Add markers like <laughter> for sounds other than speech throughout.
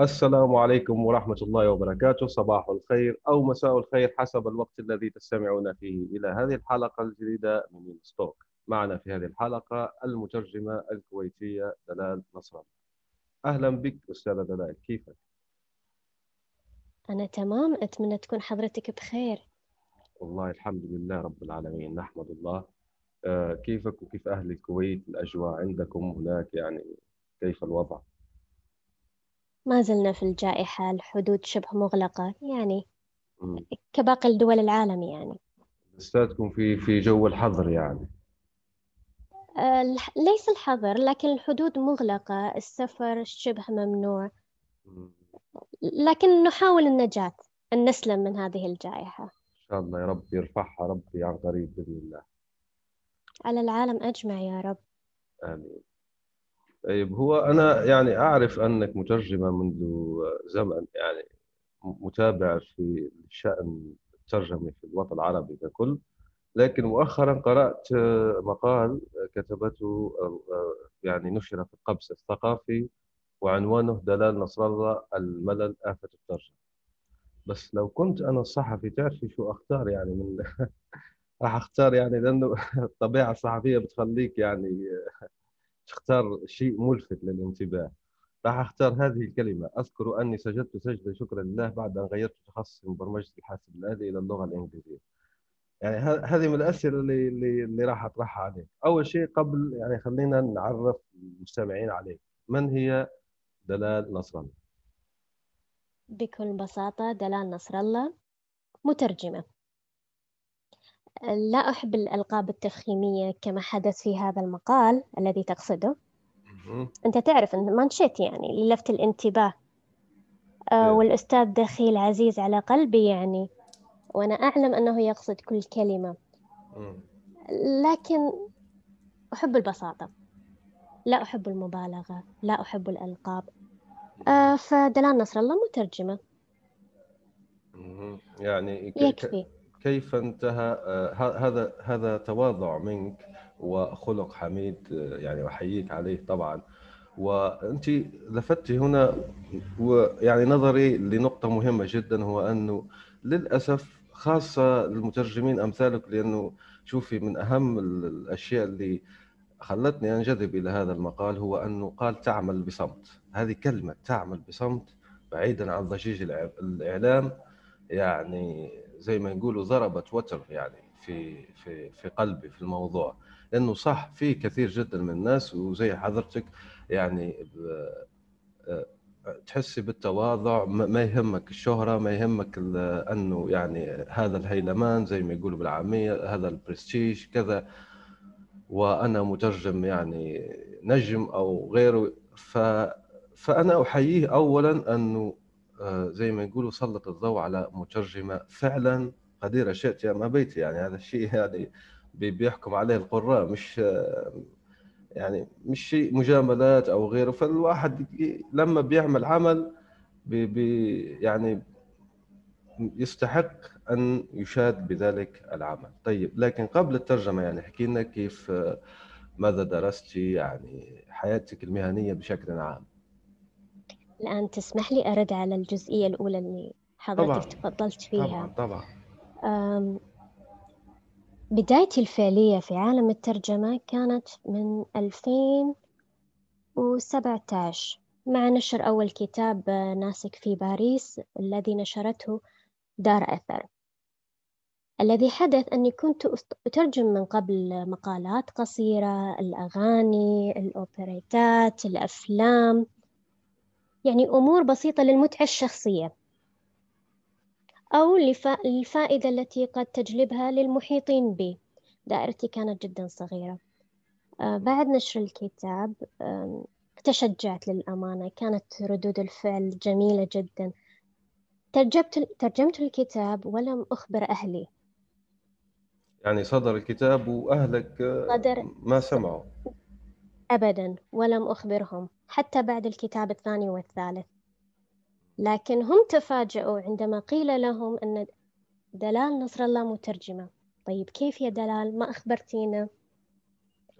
السلام عليكم ورحمة الله وبركاته. صباح الخير أو مساء الخير حسب الوقت الذي تستمعون فيه. إلى هذه الحلقة الجديدة من ستوك معنا في هذه الحلقة المترجمة الكويتية دلال نصر أهلا بك أستاذة دلال كيفك؟ أنا تمام. أتمنى تكون حضرتك بخير. والله الحمد لله رب العالمين. نحمد الله. آه، كيفك وكيف أهل الكويت؟ الأجواء عندكم هناك يعني كيف الوضع؟ ما زلنا في الجائحة الحدود شبه مغلقة يعني كباقي الدول العالم يعني. لساتكم في في جو الحظر يعني. آه، ليس الحظر لكن الحدود مغلقة السفر شبه ممنوع. لكن نحاول النجاة أن نسلم من هذه الجائحة. إن شاء الله يا رب يرفعها ربي عن قريب بإذن الله. على العالم أجمع يا رب. آمين. طيب هو أنا يعني أعرف أنك مترجمة منذ زمن يعني متابع في شأن الترجمة في الوطن العربي ككل لكن مؤخرا قرأت مقال كتبته يعني نشر في القبس الثقافي وعنوانه دلال نصر الله الملل آفة الترجمة. بس لو كنت أنا الصحفي تعرفي شو أختار يعني من <laughs> راح أختار يعني لأنه <laughs> الطبيعة الصحفية بتخليك يعني تختار شيء ملفت للانتباه. راح أختار هذه الكلمة. أذكر أني سجدت سجدة شكرا لله بعد أن غيرت تخصصي من برمجة الحاسب الآلي إلى اللغة الإنجليزية. يعني هذه من الأسئلة اللي اللي, اللي راح أطرحها عليك. أول شيء قبل يعني خلينا نعرف المستمعين عليك. من هي دلال نصر الله؟ بكل بساطة دلال نصر الله مترجمة. لا أحب الألقاب التفخيمية كما حدث في هذا المقال الذي تقصده. أنت تعرف أن مانشيت يعني للفت الانتباه. آه والأستاذ دخيل عزيز على قلبي يعني وأنا أعلم أنه يقصد كل كلمة. لكن أحب البساطة. لا أحب المبالغة. لا أحب الألقاب. آه فدلال نصر الله مترجمة. يعني يكفي. كيف انتهى آه، هذا هذا تواضع منك وخلق حميد آه، يعني أحييك عليه طبعا. وأنت لفتي هنا ويعني نظري لنقطة مهمة جدا هو أنه للأسف خاصة للمترجمين أمثالك لأنه شوفي من أهم الأشياء اللي خلتني أنجذب إلى هذا المقال هو أنه قال تعمل بصمت. هذه كلمة تعمل بصمت بعيدا عن ضجيج الإعلام يعني زي ما يقولوا ضربت وتر يعني في في في قلبي في الموضوع. لأنه صح في كثير جدا من الناس وزي حضرتك يعني آه، تحسي بالتواضع ما يهمك الشهرة ما يهمك أنه يعني هذا الهيلمان زي ما يقولوا بالعامية هذا البرستيج كذا. وأنا مترجم يعني نجم أو غيره ف فأنا أحييه أولا أنه آه، زي ما يقولوا سلط الضوء على مترجمة فعلا قديرة شئت يا ما بيت يعني هذا الشيء <laughs> يعني بيحكم عليه القراء مش يعني مش شيء مجاملات أو غيره. فالواحد لما بيعمل عمل بي بي يعني يستحق أن يشاد بذلك العمل. طيب لكن قبل الترجمة يعني احكي لنا كيف ماذا درستي يعني حياتك المهنية بشكل عام؟ الآن تسمح لي أرد على الجزئية الأولى اللي حضرتك طبعا. تفضلت فيها. طبعا. طبعا بدايتي الفعلية في عالم الترجمة كانت من 2017 مع نشر أول كتاب ناسك في باريس الذي نشرته دار أثر. الذي حدث أني كنت أترجم من قبل مقالات قصيرة الأغاني الأوبريتات الأفلام. يعني أمور بسيطة للمتعة الشخصية أو للفائدة التي قد تجلبها للمحيطين بي دائرتي كانت جدا صغيرة. آه، بعد نشر الكتاب تشجعت للأمانة. كانت ردود الفعل جميلة جدا. ترجمت ترجمت الكتاب ولم أخبر أهلي. يعني صدر الكتاب وأهلك صدر ما سمعوا. أبدا ولم أخبرهم حتى بعد الكتاب الثاني والثالث. لكن هم تفاجؤوا عندما قيل لهم أن دلال نصر الله مترجمة. طيب كيف يا دلال؟ ما أخبرتينا؟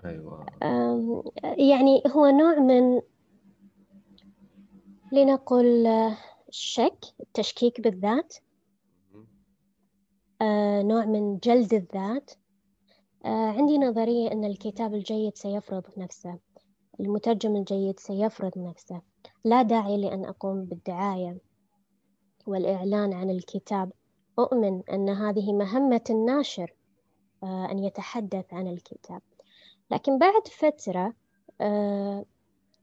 أيوة. يعني هو نوع من لنقل الشك التشكيك بالذات. آه، نوع من جلد الذات. عندي نظرية أن الكتاب الجيد سيفرض نفسه. المترجم الجيد سيفرض نفسه. لا داعي لأن أقوم بالدعاية والإعلان عن الكتاب. أؤمن أن هذه مهمة الناشر آه، أن يتحدث عن الكتاب. لكن بعد فترة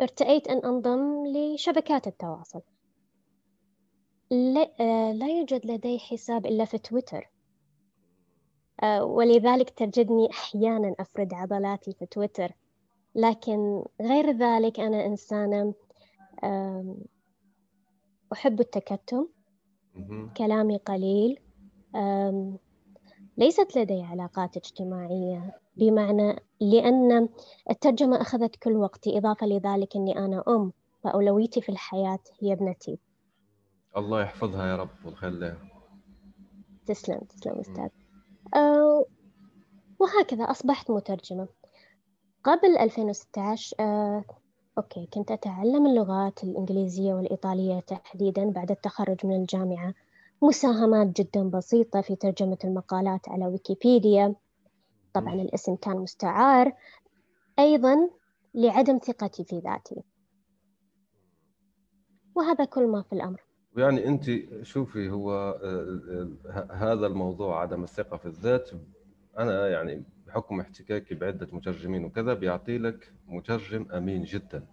ارتأيت أن أنضم لشبكات التواصل. لا يوجد لدي حساب إلا في تويتر. آه، ولذلك تجدني أحيانا أفرد عضلاتي في تويتر. لكن غير ذلك أنا إنسانة أحب التكتم كلامي قليل ليست لدي علاقات اجتماعية بمعنى لأن الترجمة أخذت كل وقتي إضافة لذلك أني أنا أم فأولويتي في الحياة هي ابنتي. الله يحفظها يا رب ويخليها تسلم تسلم أستاذ. وهكذا أصبحت مترجمة. قبل 2016 أه أوكي كنت أتعلم اللغات الإنجليزية والإيطالية تحديدا بعد التخرج من الجامعة. مساهمات جدا بسيطة في ترجمة المقالات على ويكيبيديا. طبعا الاسم كان مستعار. أيضا لعدم ثقتي في ذاتي. وهذا كل ما في الأمر. يعني أنت شوفي هو آه، آه، هذا الموضوع عدم الثقة في الذات أنا يعني بحكم احتكاكي بعدة مترجمين وكذا بيعطي لك مترجم أمين جدا.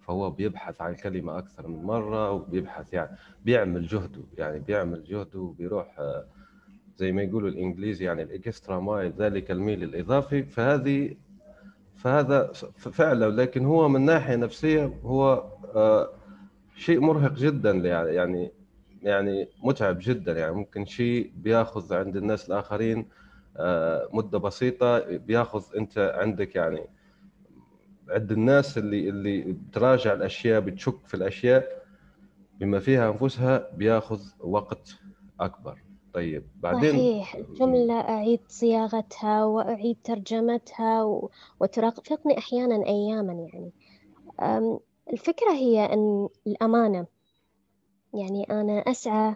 فهو بيبحث عن كلمة أكثر من مرة وبيبحث يعني بيعمل جهده يعني بيعمل جهده وبيروح آه، زي ما يقولوا الإنجليزي يعني الإكسترا مايل ذلك الميل الإضافي. فهذه فهذا فعلا لكن هو من ناحية نفسية هو شيء مرهق جدا يعني يعني متعب جدا. يعني ممكن شيء بياخذ عند الناس الآخرين آه، مدة بسيطة بياخذ أنت عندك يعني عند الناس اللي اللي بتراجع الأشياء بتشك في الأشياء بما فيها أنفسها بياخذ وقت أكبر. طيب بعدين صحيح. الجملة أعيد صياغتها وأعيد ترجمتها وترافقني أحيانا أياما يعني. الفكرة هي أن الأمانة يعني أنا أسعى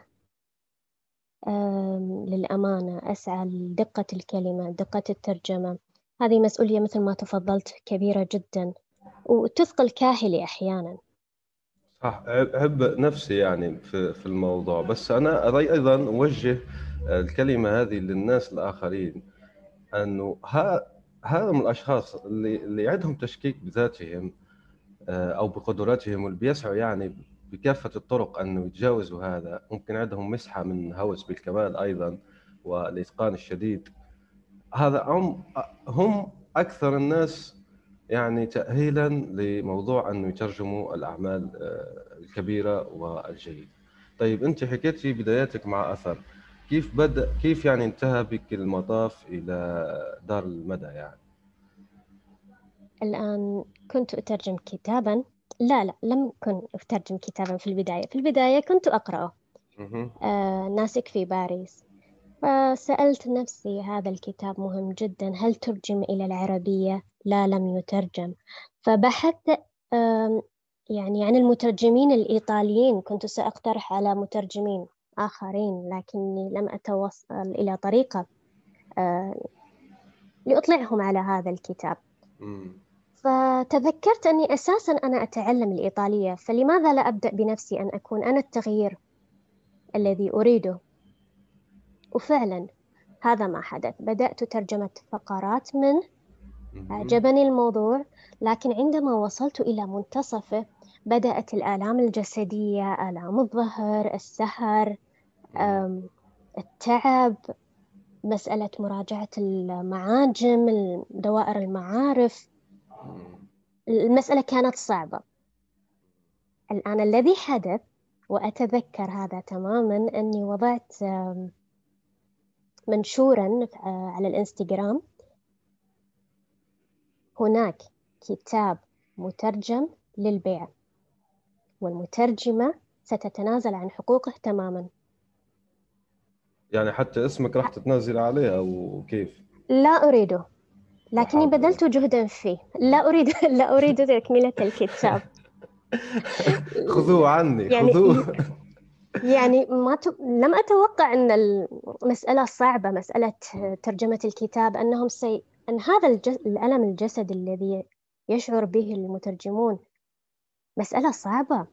للأمانة أسعى لدقة الكلمة دقة الترجمة. هذه مسؤولية مثل ما تفضلت كبيرة جدا وتثقل كاهلي أحيانا. صح. أحب نفسي يعني في الموضوع. بس أنا أيضا أوجه الكلمة هذه للناس الآخرين أنه هذا من الأشخاص اللي اللي عندهم تشكيك بذاتهم أو بقدراتهم واللي بيسعوا يعني بكافة الطرق انه يتجاوزوا هذا ممكن عندهم مسحة من هوس بالكمال أيضا والإتقان الشديد هذا هم هم أكثر الناس يعني تاهيلا لموضوع انه يترجموا الأعمال آه، الكبيرة والجيدة. طيب أنت حكيتي بداياتك مع أثر كيف بدأ كيف يعني انتهى بك المطاف إلى دار المدى يعني؟ الآن كنت أترجم كتابا. لا لا لم أكن أترجم كتابا في البداية. في البداية كنت أقرأه. آه ناسك في باريس. فسألت نفسي هذا الكتاب مهم جدا. هل ترجم إلى العربية؟ لا لم يترجم. فبحثت يعني عن المترجمين الإيطاليين. كنت سأقترح على مترجمين آخرين لكني لم أتوصل إلى طريقة آه لأطلعهم على هذا الكتاب. فتذكرت أني أساسا أنا أتعلم الإيطالية فلماذا لا أبدأ بنفسي أن أكون أنا التغيير الذي أريده؟ وفعلا هذا ما حدث. بدأت ترجمة فقرات منه أعجبني الموضوع لكن عندما وصلت إلى منتصفه بدأت الآلام الجسدية آلام الظهر السهر التعب مسألة مراجعة المعاجم دوائر المعارف. المسألة كانت صعبة. الآن الذي حدث وأتذكر هذا تماما أني وضعت منشورا على الإنستغرام. هناك كتاب مترجم للبيع والمترجمة ستتنازل عن حقوقه تماما. يعني حتى اسمك راح تتنازل عليه أو كيف؟ لا أريده. لكني بذلت جهدا فيه. لا أريد <laughs> لا أريد تكملة الكتاب. <laughs> خذوه عني يعني خذوه. يعني ما ت... لم أتوقع أن المسألة صعبة مسألة ترجمة الكتاب أنهم سي... أن هذا الج... الألم الجسدي الذي يشعر به المترجمون مسألة صعبة.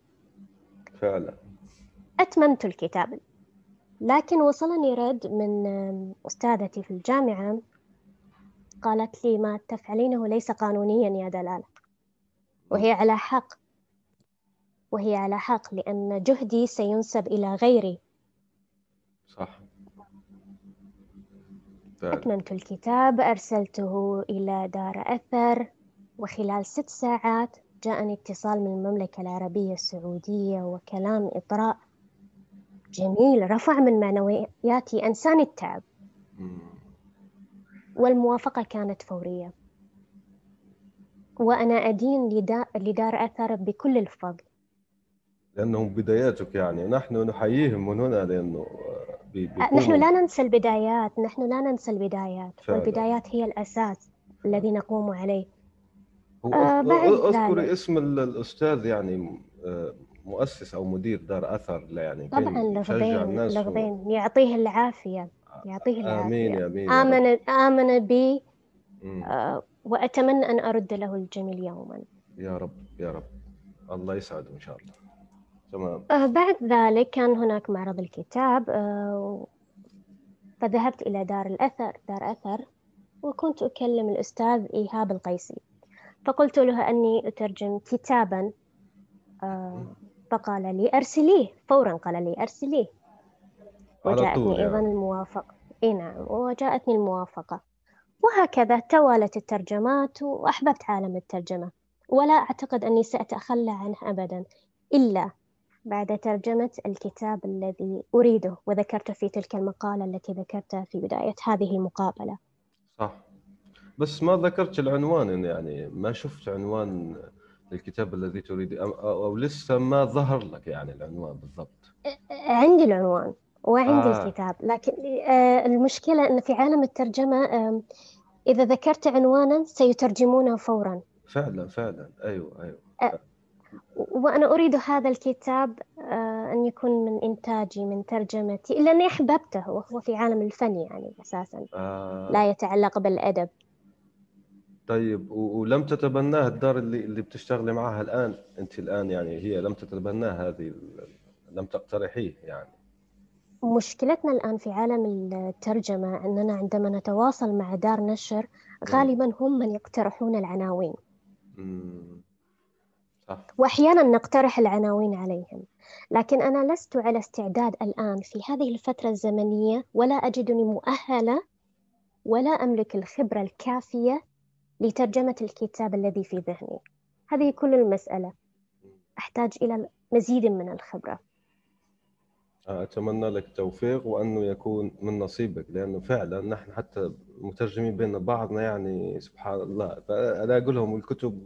فعلا. أتممت الكتاب لكن وصلني رد من أستاذتي في الجامعة قالت لي ما تفعلينه ليس قانونيا يا دلال وهي على حق. وهي على حق لأن جهدي سينسب إلى غيري. صح. أتممت الكتاب أرسلته إلى دار أثر. وخلال ست ساعات جاءني اتصال من المملكة العربية السعودية وكلام إطراء جميل رفع من معنوياتي أنساني التعب. والموافقة كانت فورية. وأنا أدين لدار أثر بكل الفضل. لأنهم بداياتك يعني. نحن نحييهم من هنا لأنه بيكونوا... نحن لا ننسى البدايات. نحن لا ننسى البدايات. فعلا. والبدايات هي الأساس الذي نقوم عليه. آه بعد اذكري اسم الأستاذ يعني آه، مؤسس أو مدير دار أثر يعني. طبعا لغبين لغبين و... يعطيه العافية. يعطيه العافية. آمين آمين آمن آمن بي آه وأتمنى أن أرد له الجميل يوما. يا رب يا رب. الله يسعده إن شاء الله. تمام. آه بعد ذلك كان هناك معرض الكتاب آه فذهبت إلى دار الأثر دار أثر وكنت أكلم الأستاذ إيهاب القيسي. فقلت له أني أترجم كتابا فقال لي أرسليه فورا قال لي أرسليه. وجاءتني يعني. أيضا الموافقة. إي نعم وجاءتني الموافقة. وهكذا توالت الترجمات وأحببت عالم الترجمة. ولا أعتقد أني سأتخلى عنه أبدا إلا بعد ترجمة الكتاب الذي أريده وذكرته في تلك المقالة التي ذكرتها في بداية هذه المقابلة. صح. بس ما ذكرت العنوان يعني ما شفت عنوان الكتاب الذي تريد أو لسه ما ظهر لك يعني العنوان بالضبط؟ عندي العنوان. وعندي آه. الكتاب. لكن آه، المشكلة أن في عالم الترجمة إذا ذكرت عنوانا سيترجمونه فورا. فعلا فعلا. أيوة أيوة. وأنا أريد هذا الكتاب آه، أن يكون من إنتاجي من ترجمتي إلا أني أحببته وهو في عالم الفن يعني أساسا. آه. لا يتعلق بالأدب. طيب ولم تتبناه الدار اللي اللي بتشتغلي معها الآن؟ أنت الآن يعني هي لم تتبناه هذه لم تقترحيه يعني. مشكلتنا الآن في عالم الترجمة أننا عندما نتواصل مع دار نشر غالبا هم من يقترحون العناوين. وأحيانا نقترح العناوين عليهم. لكن أنا لست على استعداد الآن في هذه الفترة الزمنية ولا أجدني مؤهلة ولا أملك الخبرة الكافية لترجمة الكتاب الذي في ذهني. هذه كل المسألة. أحتاج إلى مزيد من الخبرة. أتمنى لك التوفيق وأنه يكون من نصيبك لأنه فعلا نحن حتى مترجمين بين بعضنا يعني سبحان الله. أنا أقول لهم الكتب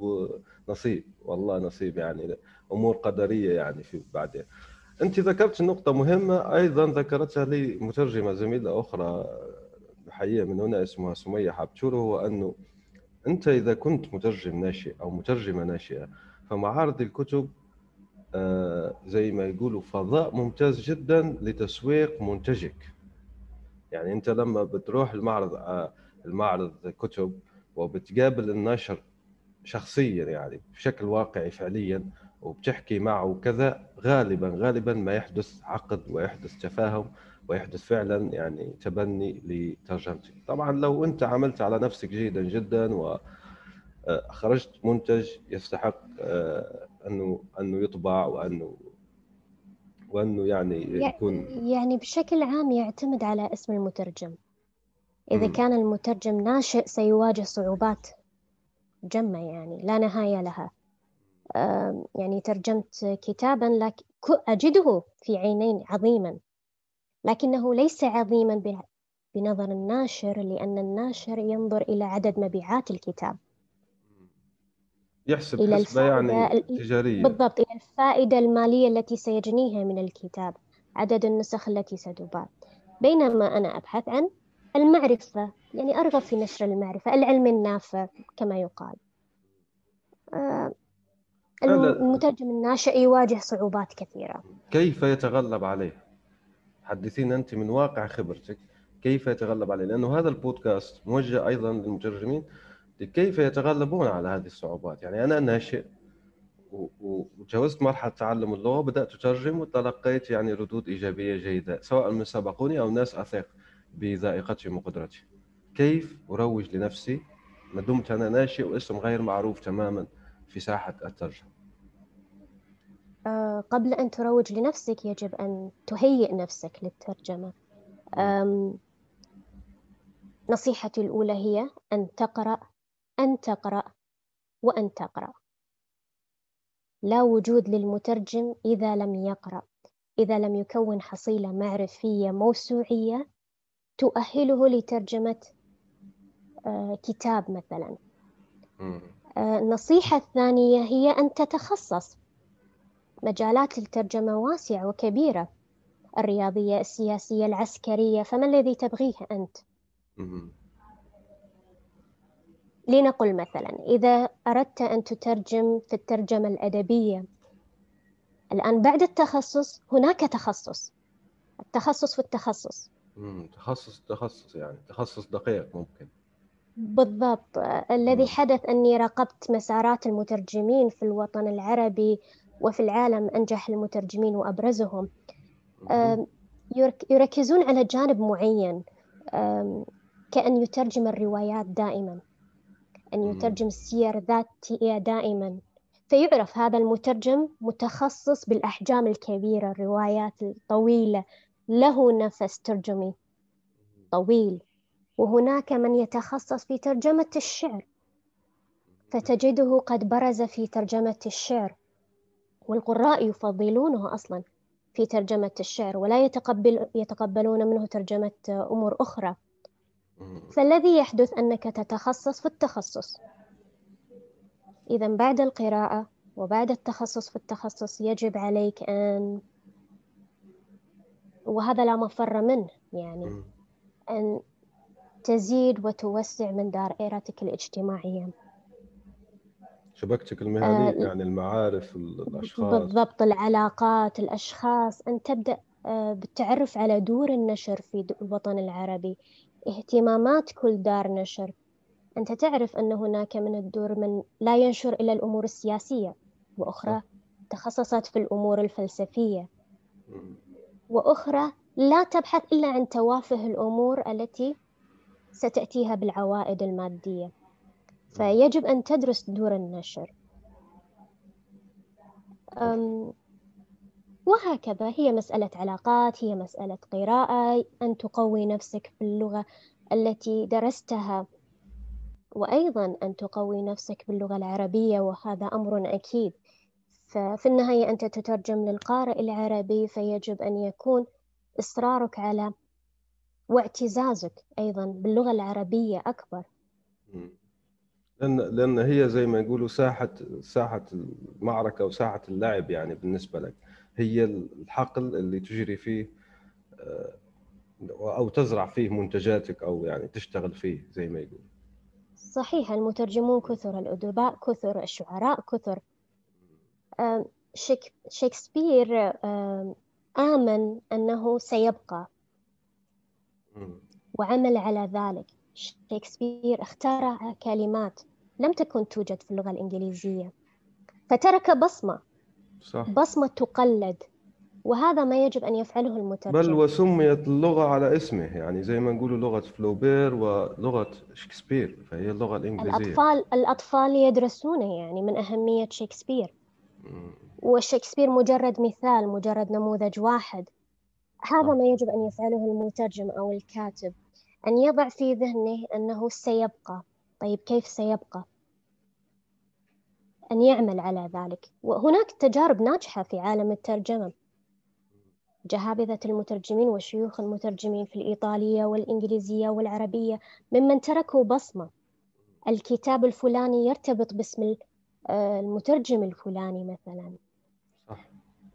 نصيب والله نصيب يعني أمور قدرية يعني في بعدين. أنت ذكرت نقطة مهمة أيضا ذكرتها لي مترجمة زميلة أخرى حقيقة من هنا اسمها سمية حبتشور هو أنه أنت إذا كنت مترجم ناشئ أو مترجمة ناشئة فمعارض الكتب زي ما يقولوا فضاء ممتاز جدا لتسويق منتجك. يعني أنت لما بتروح المعرض آه، المعرض كتب وبتقابل الناشر شخصيا يعني بشكل واقعي فعليا وبتحكي معه وكذا غالبا غالبا ما يحدث عقد ويحدث تفاهم ويحدث فعلا يعني تبني لترجمتك طبعا لو أنت عملت على نفسك جيدا جدا وخرجت آه، منتج يستحق أنه أنه يطبع وأنه وأنه يعني يكون يعني بشكل عام يعتمد على اسم المترجم. إذا م. كان المترجم ناشئ سيواجه صعوبات جمة يعني لا نهاية لها. يعني ترجمت كتابا لكن أجده في عينين عظيما. لكنه ليس عظيما بنظر الناشر لأن الناشر ينظر إلى عدد مبيعات الكتاب. يحسب إلى حسبة يعني تجارية بالضبط إلى الفائدة المالية التي سيجنيها من الكتاب عدد النسخ التي ستباع بينما أنا أبحث عن المعرفة يعني أرغب في نشر المعرفة العلم النافع كما يقال آه، المترجم الناشئ يواجه صعوبات كثيرة كيف يتغلب عليه؟ حدثينا أنت من واقع خبرتك كيف يتغلب عليه؟ لأنه هذا البودكاست موجه أيضا للمترجمين كيف يتغلبون على هذه الصعوبات؟ يعني أنا ناشئ وتجاوزت مرحلة تعلم اللغة بدأت أترجم وتلقيت يعني ردود إيجابية جيدة سواء من سبقوني أو ناس أثق بذائقتهم وقدرتي كيف أروج لنفسي؟ ما دمت أنا ناشئ واسم غير معروف تماما في ساحة الترجمة. آه، قبل أن تروج لنفسك يجب أن تهيئ نفسك للترجمة. نصيحتي الأولى هي أن تقرأ أن تقرأ وأن تقرأ. لا وجود للمترجم إذا لم يقرأ. إذا لم يكون حصيلة معرفية موسوعية تؤهله لترجمة آه، كتاب مثلا. آه، النصيحة الثانية هي أن تتخصص. مجالات الترجمة واسعة وكبيرة. الرياضية السياسية العسكرية فما الذي تبغيه أنت؟ لنقل مثلا إذا أردت أن تترجم في الترجمة الأدبية الآن بعد التخصص هناك تخصص التخصص في التخصص. تخصص تخصص يعني تخصص دقيق ممكن. بالضبط. الذي حدث أني راقبت مسارات المترجمين في الوطن العربي وفي العالم أنجح المترجمين وأبرزهم. يركزون على جانب معين كأن يترجم الروايات دائما. أن يترجم السير الذاتية دائما. فيعرف هذا المترجم متخصص بالأحجام الكبيرة الروايات الطويلة. له نفس ترجمي طويل. وهناك من يتخصص في ترجمة الشعر. فتجده قد برز في ترجمة الشعر. والقراء يفضلونه أصلا في ترجمة الشعر ولا يتقبل يتقبلون منه ترجمة أمور أخرى. فالذي يحدث أنك تتخصص في التخصص. إذا بعد القراءة وبعد التخصص في التخصص يجب عليك أن وهذا لا مفر منه يعني أن تزيد وتوسع من دائرتك الاجتماعية. شبكتك المهنية آه يعني المعارف الأشخاص. بالضبط العلاقات الأشخاص. أن تبدأ آه بالتعرف على دور النشر في الوطن العربي. اهتمامات كل دار نشر. أنت تعرف أن هناك من الدور من لا ينشر إلا الأمور السياسية وأخرى تخصصت في الأمور الفلسفية. وأخرى لا تبحث إلا عن توافه الأمور التي ستأتيها بالعوائد المادية. فيجب أن تدرس دور النشر. وهكذا. هي مسألة علاقات هي مسألة قراءة أن تقوي نفسك في اللغة التي درستها. وأيضا أن تقوي نفسك باللغة العربية وهذا أمر أكيد. ففي النهاية أنت تترجم للقارئ العربي فيجب أن يكون إصرارك على واعتزازك أيضا باللغة العربية أكبر. لأن لأن هي زي ما يقولوا ساحة ساحة المعركة وساحة اللعب يعني بالنسبة لك. هي الحقل اللي تجري فيه آه، أو تزرع فيه منتجاتك أو يعني تشتغل فيه زي ما يقول. صحيح المترجمون كثر الأدباء كثر الشعراء كثر شكسبير آمن أنه سيبقى. وعمل على ذلك. شكسبير اخترع كلمات لم تكن توجد في اللغة الإنجليزية فترك بصمة. صح. بصمة تقلد وهذا ما يجب أن يفعله المترجم. بل وسميت اللغة على اسمه يعني زي ما نقولوا لغة فلوبير ولغة شكسبير فهي اللغة الإنجليزية. الأطفال الأطفال يدرسونه يعني من أهمية شكسبير. وشكسبير مجرد مثال مجرد نموذج واحد. هذا ما يجب أن يفعله المترجم أو الكاتب أن يضع في ذهنه أنه سيبقى. طيب كيف سيبقى؟ أن يعمل على ذلك. وهناك تجارب ناجحة في عالم الترجمة. جهابذة المترجمين وشيوخ المترجمين في الإيطالية والإنجليزية والعربية ممن تركوا بصمة. الكتاب الفلاني يرتبط باسم آه، المترجم الفلاني مثلا. صح.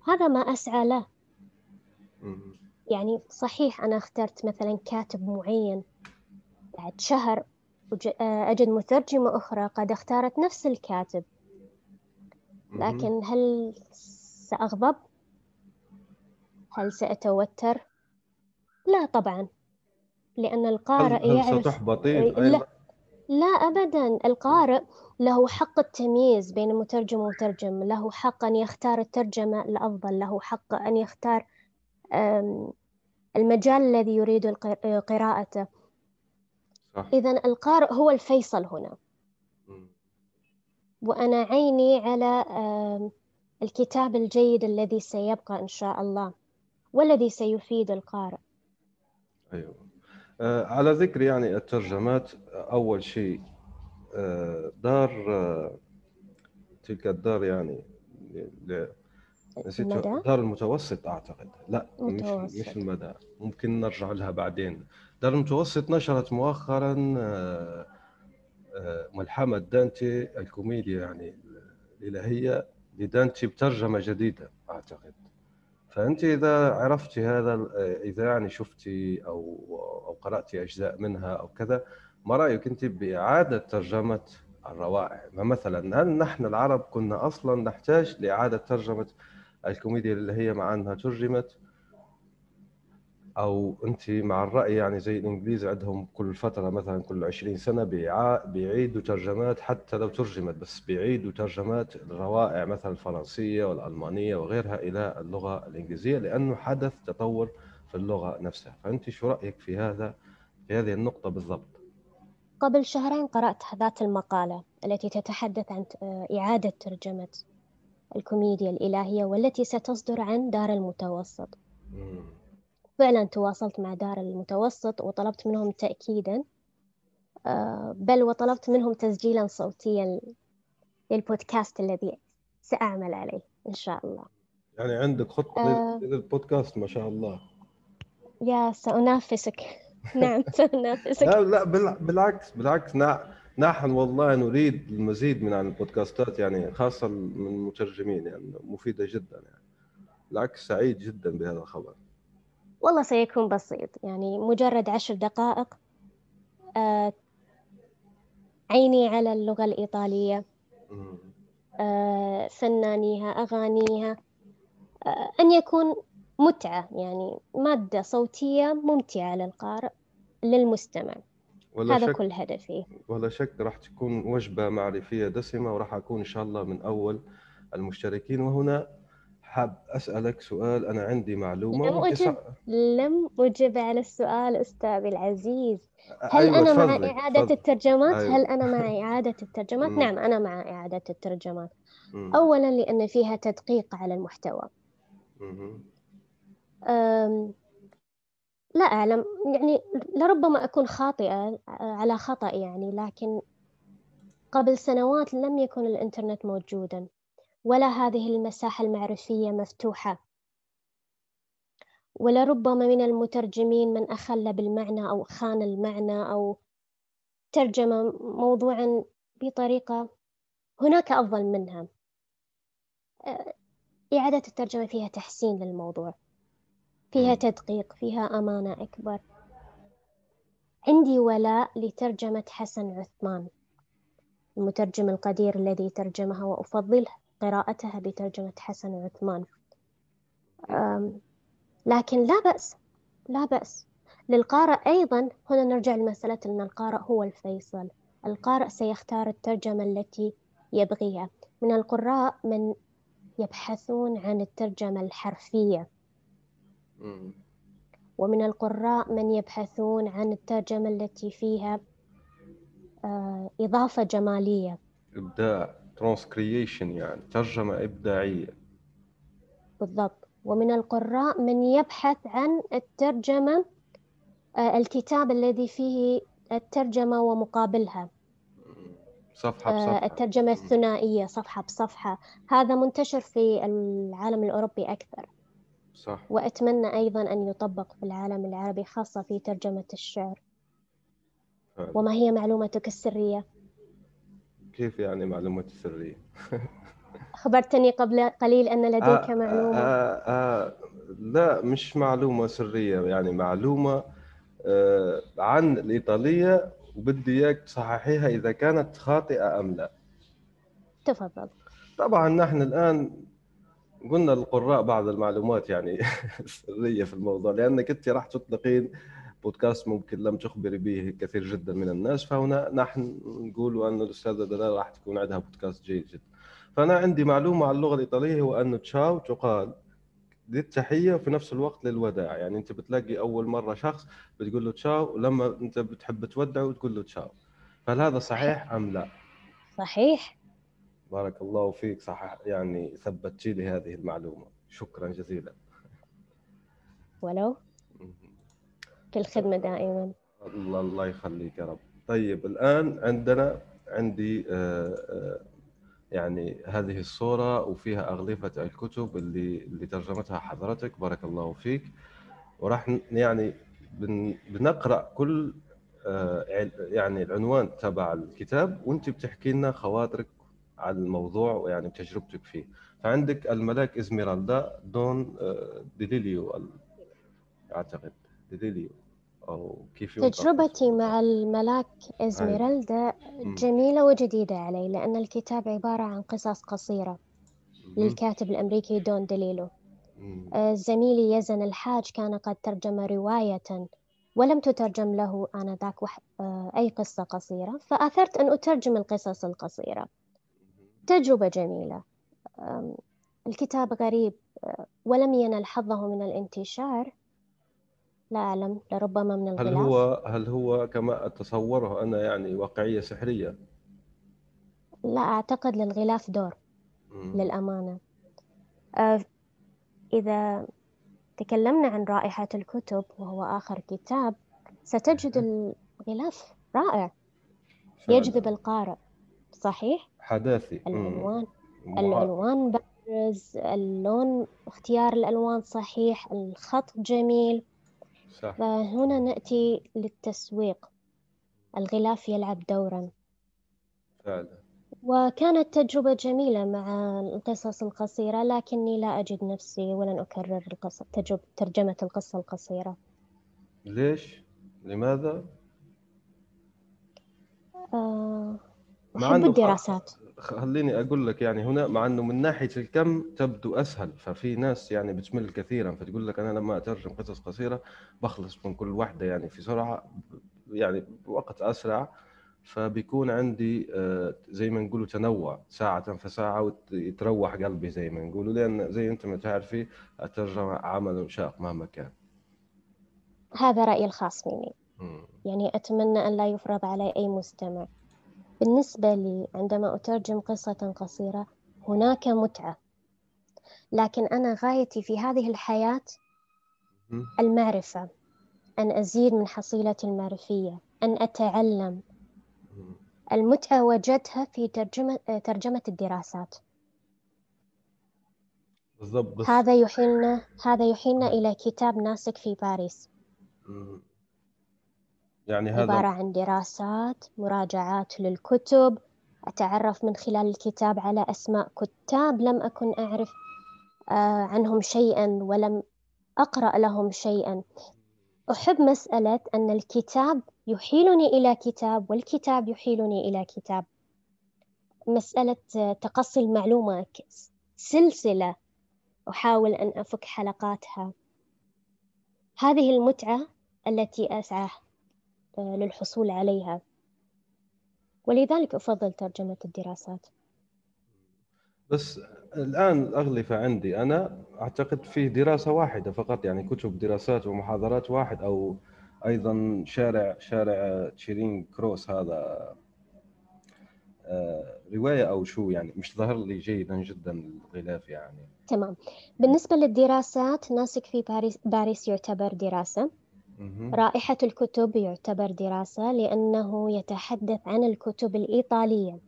هذا ما أسعى له. يعني صحيح أنا اخترت مثلا كاتب معين بعد شهر آه، أجد مترجمة أخرى قد اختارت نفس الكاتب. لكن هل سأغضب؟ هل سأتوتر؟ لا طبعا لأن القارئ هل, هل يعرف ستحبطين لا, لا أبدا. القارئ له حق التمييز بين مترجم ومترجم له حق أن يختار الترجمة الأفضل له حق أن يختار المجال الذي يريد قراءته. إذا القارئ هو الفيصل هنا. وأنا عيني على الكتاب الجيد الذي سيبقى إن شاء الله والذي سيفيد القارئ. أيوة. آه على ذكر يعني الترجمات أول شيء آه دار آه تلك الدار يعني نسيت دار المتوسط أعتقد. لا متوسط. مش مش المدى. ممكن نرجع لها بعدين. دار المتوسط نشرت مؤخرا آه آه ملحمة دانتي الكوميديا يعني الإلهية لدانتي بترجمة جديدة أعتقد. فأنت إذا عرفتي هذا إذا يعني شفتي أو أو قرأتي أجزاء منها أو كذا ما رأيك أنت بإعادة ترجمة الروائع؟ مثلا هل نحن العرب كنا أصلا نحتاج لإعادة ترجمة الكوميديا اللي هي مع أنها ترجمت؟ أو أنت مع الرأي يعني زي الإنجليز عندهم كل فترة مثلا كل 20 سنة بيعيدوا ترجمات حتى لو ترجمت بس بيعيدوا ترجمات الروائع مثلا الفرنسية والألمانية وغيرها إلى اللغة الإنجليزية لأنه حدث تطور في اللغة نفسها. فأنت شو رأيك في هذا في هذه النقطة بالضبط؟ قبل شهرين قرأت ذات المقالة التي تتحدث عن إعادة ترجمة الكوميديا الإلهية والتي ستصدر عن دار المتوسط. فعلا تواصلت مع دار المتوسط وطلبت منهم تأكيدا آه، بل وطلبت منهم تسجيلا صوتيا للبودكاست الذي سأعمل عليه إن شاء الله. يعني عندك خطة آه. للبودكاست ما شاء الله. يا سأنافسك. <laughs> نعم سأنافسك. لا لا بالعكس بالعكس نحن والله نريد المزيد من البودكاستات يعني خاصة من المترجمين يعني مفيدة جدا يعني. بالعكس سعيد جدا بهذا الخبر. والله سيكون بسيط. يعني مجرد عشر دقائق آه، عيني على اللغة الإيطالية آه، فنانيها أغانيها آه، أن يكون متعة يعني مادة صوتية ممتعة للقارئ للمستمع. ولا هذا شك كل هدفي. ولا شك راح تكون وجبة معرفية دسمة وراح أكون إن شاء الله من أول المشتركين. وهنا حاب أسألك سؤال أنا عندي معلومة لم أجب لم أجب على السؤال أستاذي العزيز هل أيوة أنا مع إعادة فضل. الترجمات؟ أيوة. هل أنا مع <laughs> إعادة الترجمات؟ نعم أنا مع إعادة الترجمات أولا لأن فيها تدقيق على المحتوى أم... لا أعلم يعني لربما أكون خاطئة على خطأ يعني لكن قبل سنوات لم يكن الإنترنت موجودا ولا هذه المساحة المعرفية مفتوحة. ولربما من المترجمين من أخل بالمعنى أو خان المعنى أو ترجم موضوعا بطريقة هناك أفضل منها. إعادة الترجمة فيها تحسين للموضوع فيها تدقيق فيها أمانة أكبر. عندي ولاء لترجمة حسن عثمان المترجم القدير الذي ترجمها وأفضله. قراءتها بترجمة حسن عثمان. لكن لا بأس لا بأس. للقارئ أيضا هنا نرجع لمسألة أن القارئ هو الفيصل. القارئ سيختار الترجمة التي يبغيها. من القراء من يبحثون عن الترجمة الحرفية. ومن القراء من يبحثون عن الترجمة التي فيها آه، إضافة جمالية. إبداع. ترانسكريشن يعني ترجمة إبداعية. بالضبط. ومن القراء من يبحث عن الترجمة آه، الكتاب الذي فيه الترجمة ومقابلها. صفحة بصفحة. الترجمة الثنائية صفحة بصفحة. هذا منتشر في العالم الأوروبي أكثر. صح. وأتمنى أيضا أن يطبق في العالم العربي خاصة في ترجمة الشعر. فعلا. وما هي معلومتك السرية؟ كيف يعني معلومات سرية؟ أخبرتني قبل قليل أن لديك آه معلومة. آه آه لا مش معلومة سرية يعني معلومة آه عن الإيطالية وبدي إياك تصححيها إذا كانت خاطئة أم لا. تفضل. طبعا نحن الآن قلنا للقراء بعض المعلومات يعني <laughs> سرية في الموضوع لأنك أنت راح تطلقين بودكاست ممكن لم تخبري به كثير جدا من الناس فهنا نحن نقول أن الأستاذة دلال راح تكون عندها بودكاست جيد جدا. فأنا عندي معلومة عن اللغة الإيطالية هو أن تشاو تقال للتحية وفي نفس الوقت للوداع. يعني أنت بتلاقي أول مرة شخص بتقول له تشاو ولما أنت بتحب تودعه تقول له تشاو. فهل هذا صحيح أم لا؟ صحيح. بارك الله فيك صح يعني ثبتت لي هذه المعلومة. شكرا جزيلا. ولو. في الخدمة دائما. الله الله يخليك يا رب. طيب الآن عندنا عندي آه، آه، يعني هذه الصورة وفيها أغلفة الكتب اللي اللي ترجمتها حضرتك. بارك الله فيك. وراح يعني بن- بنقرأ كل آه، يعني العنوان تبع الكتاب وأنت بتحكي لنا خواطرك عن الموضوع ويعني تجربتك فيه. فعندك الملاك إزميرالدا دون ديليليو أعتقد. ديليليو أو كيف ينطق تجربتي؟ مع الملاك إزميرالدا. جميلة وجديدة علي لأن الكتاب عبارة عن قصص قصيرة. للكاتب الأمريكي دون ديليلو مم. آه، زميلي يزن الحاج كان قد ترجم رواية ولم تترجم له آنذاك وح- آه، أي قصة قصيرة فأثرت أن أترجم القصص القصيرة تجربة جميلة الكتاب غريب آه، ولم ينل حظه من الانتشار لا أعلم لربما من هل الغلاف. هو هل هو كما أتصوره أنا يعني واقعية سحرية؟ لا أعتقد للغلاف دور مم. للأمانة. آه، إذا تكلمنا عن رائحة الكتب وهو آخر كتاب ستجد الغلاف رائع. فعلاً. يجذب القارئ. صحيح؟ حداثي. مم. العنوان. مع- العنوان بارز. اللون اختيار الألوان صحيح. الخط جميل. صح. فهنا نأتي للتسويق. الغلاف يلعب دورا. فعلا. وكانت تجربة جميلة مع القصص القصيرة لكني لا أجد نفسي ولن أكرر القصة تجربة ترجمة القصة القصيرة. ليش؟ لماذا؟ أه مع أحب الدراسات. خليني أقول لك يعني هنا مع أنه من ناحية الكم تبدو أسهل ففي ناس يعني بتمل كثيرا فتقول لك أنا لما أترجم قصص قصيرة بخلص من كل واحدة يعني في سرعة يعني بوقت أسرع فبيكون عندي آه، زي ما نقولوا تنوع ساعة فساعة ويتروح قلبي زي ما نقولوا لأن زي أنت ما تعرفي الترجمة عمل شاق مهما كان. هذا رأيي الخاص مني. يعني أتمنى أن لا يفرض علي أي مستمع. بالنسبة لي عندما أترجم قصة قصيرة هناك متعة. لكن أنا غايتي في هذه الحياة. المعرفة أن أزيد من حصيلتي المعرفية أن أتعلم. المتعة وجدتها في ترجمة ترجمة الدراسات. بالضبط هذا يحيلنا هذا يحيلنا إلى كتاب ناسك في باريس. يعني عبارة هذا عن دراسات مراجعات للكتب أتعرف من خلال الكتاب على أسماء كتاب لم أكن أعرف آه، عنهم شيئا ولم أقرأ لهم شيئا. أحب مسألة أن الكتاب يحيلني إلى كتاب والكتاب يحيلني إلى كتاب. مسألة آه، تقصي المعلومة سلسلة. أحاول أن أفك حلقاتها. هذه المتعة التي أسعى للحصول عليها. ولذلك أفضل ترجمة الدراسات. بس الآن الأغلفة عندي أنا أعتقد فيه دراسة واحدة فقط يعني كتب دراسات ومحاضرات واحد أو أيضا شارع شارع تشيرين كروس هذا آه، رواية أو شو يعني مش ظهر لي جيدا جدا الغلاف يعني. تمام. بالنسبة للدراسات ناسك في باريس, باريس يعتبر دراسة. رائحة الكتب يعتبر دراسة لأنه يتحدث عن الكتب الإيطالية.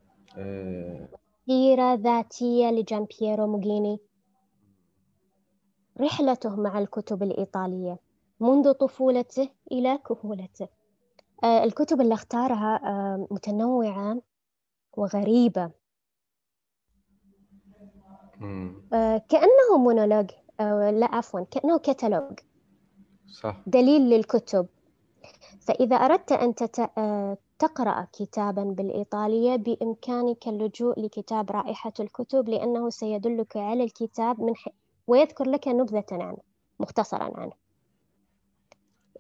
سيرة ذاتية لجامبييرو موغيني. رحلته مع الكتب الإيطالية منذ طفولته إلى كهولته. آه، الكتب اللي اختارها آه، متنوعة وغريبة. آه، كأنه مونولوج لا عفوا كأنه كتالوج صح. دليل للكتب. فإذا أردت أن تقرأ كتابا بالإيطالية بإمكانك اللجوء لكتاب رائحة الكتب لأنه سيدلك على الكتاب من ح... ويذكر لك نبذة عنه مختصرا عنه.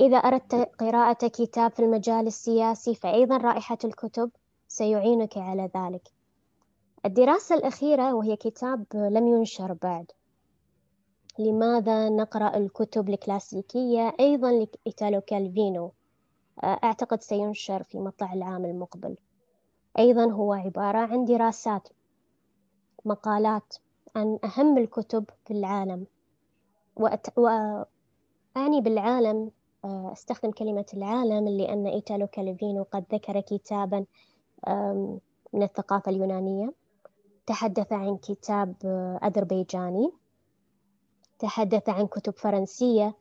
إذا أردت قراءة كتاب في المجال السياسي فأيضا رائحة الكتب سيعينك على ذلك. الدراسة الأخيرة وهي كتاب لم ينشر بعد. لماذا نقرأ الكتب الكلاسيكية أيضا لإيتالو كالفينو؟ أعتقد سينشر في مطلع العام المقبل. أيضا هو عبارة عن دراسات مقالات عن أهم الكتب في العالم. وأت... وأعني بالعالم آه، أستخدم كلمة العالم لأن إيتالو كالفينو قد ذكر كتابا من الثقافة اليونانية. تحدث عن كتاب آه، أذربيجاني. تحدث عن كتب فرنسية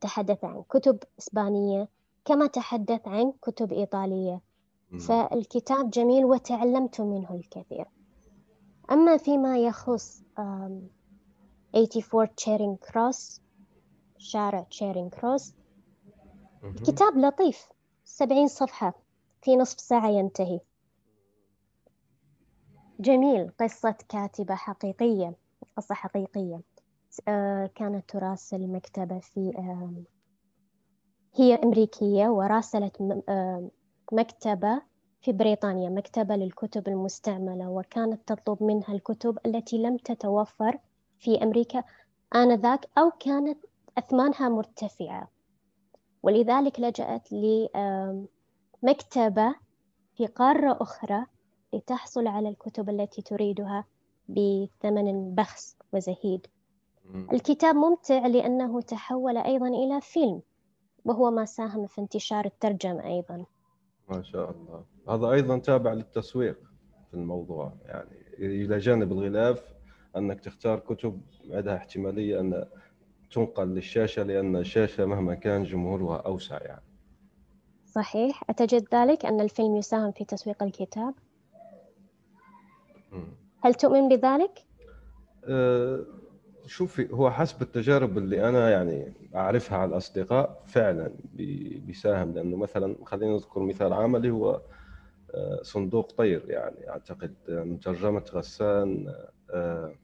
تحدث عن كتب إسبانية كما تحدث عن كتب إيطالية. فالكتاب جميل وتعلمت منه الكثير. أما فيما يخص 84 تشيرين كروس شارع تشيرين كروس كتاب لطيف سبعين صفحة في نصف ساعة ينتهي. جميل قصة كاتبة حقيقية قصة حقيقية. كانت تراسل مكتبة في هي أمريكية وراسلت آه، مكتبة في بريطانيا مكتبة للكتب المستعملة وكانت تطلب منها الكتب التي لم تتوفر في أمريكا آنذاك أو كانت أثمانها مرتفعة. ولذلك لجأت لمكتبة في قارة أخرى لتحصل على الكتب التي تريدها بثمن بخس وزهيد. الكتاب ممتع لأنه تحول أيضا إلى فيلم وهو ما ساهم في انتشار الترجمة أيضا. ما شاء الله. هذا أيضا تابع للتسويق في الموضوع. يعني إلى جانب الغلاف أنك تختار كتب عندها احتمالية أن تنقل للشاشة لأن الشاشة مهما كان جمهورها أوسع يعني. صحيح. أتجد ذلك أن الفيلم يساهم في تسويق الكتاب؟ هل تؤمن بذلك؟ أه شوفي هو حسب التجارب اللي أنا يعني أعرفها على الأصدقاء فعلا بيساهم. لأنه مثلا خلينا نذكر مثال عملي هو آه، صندوق طير يعني أعتقد من ترجمة غسان آه،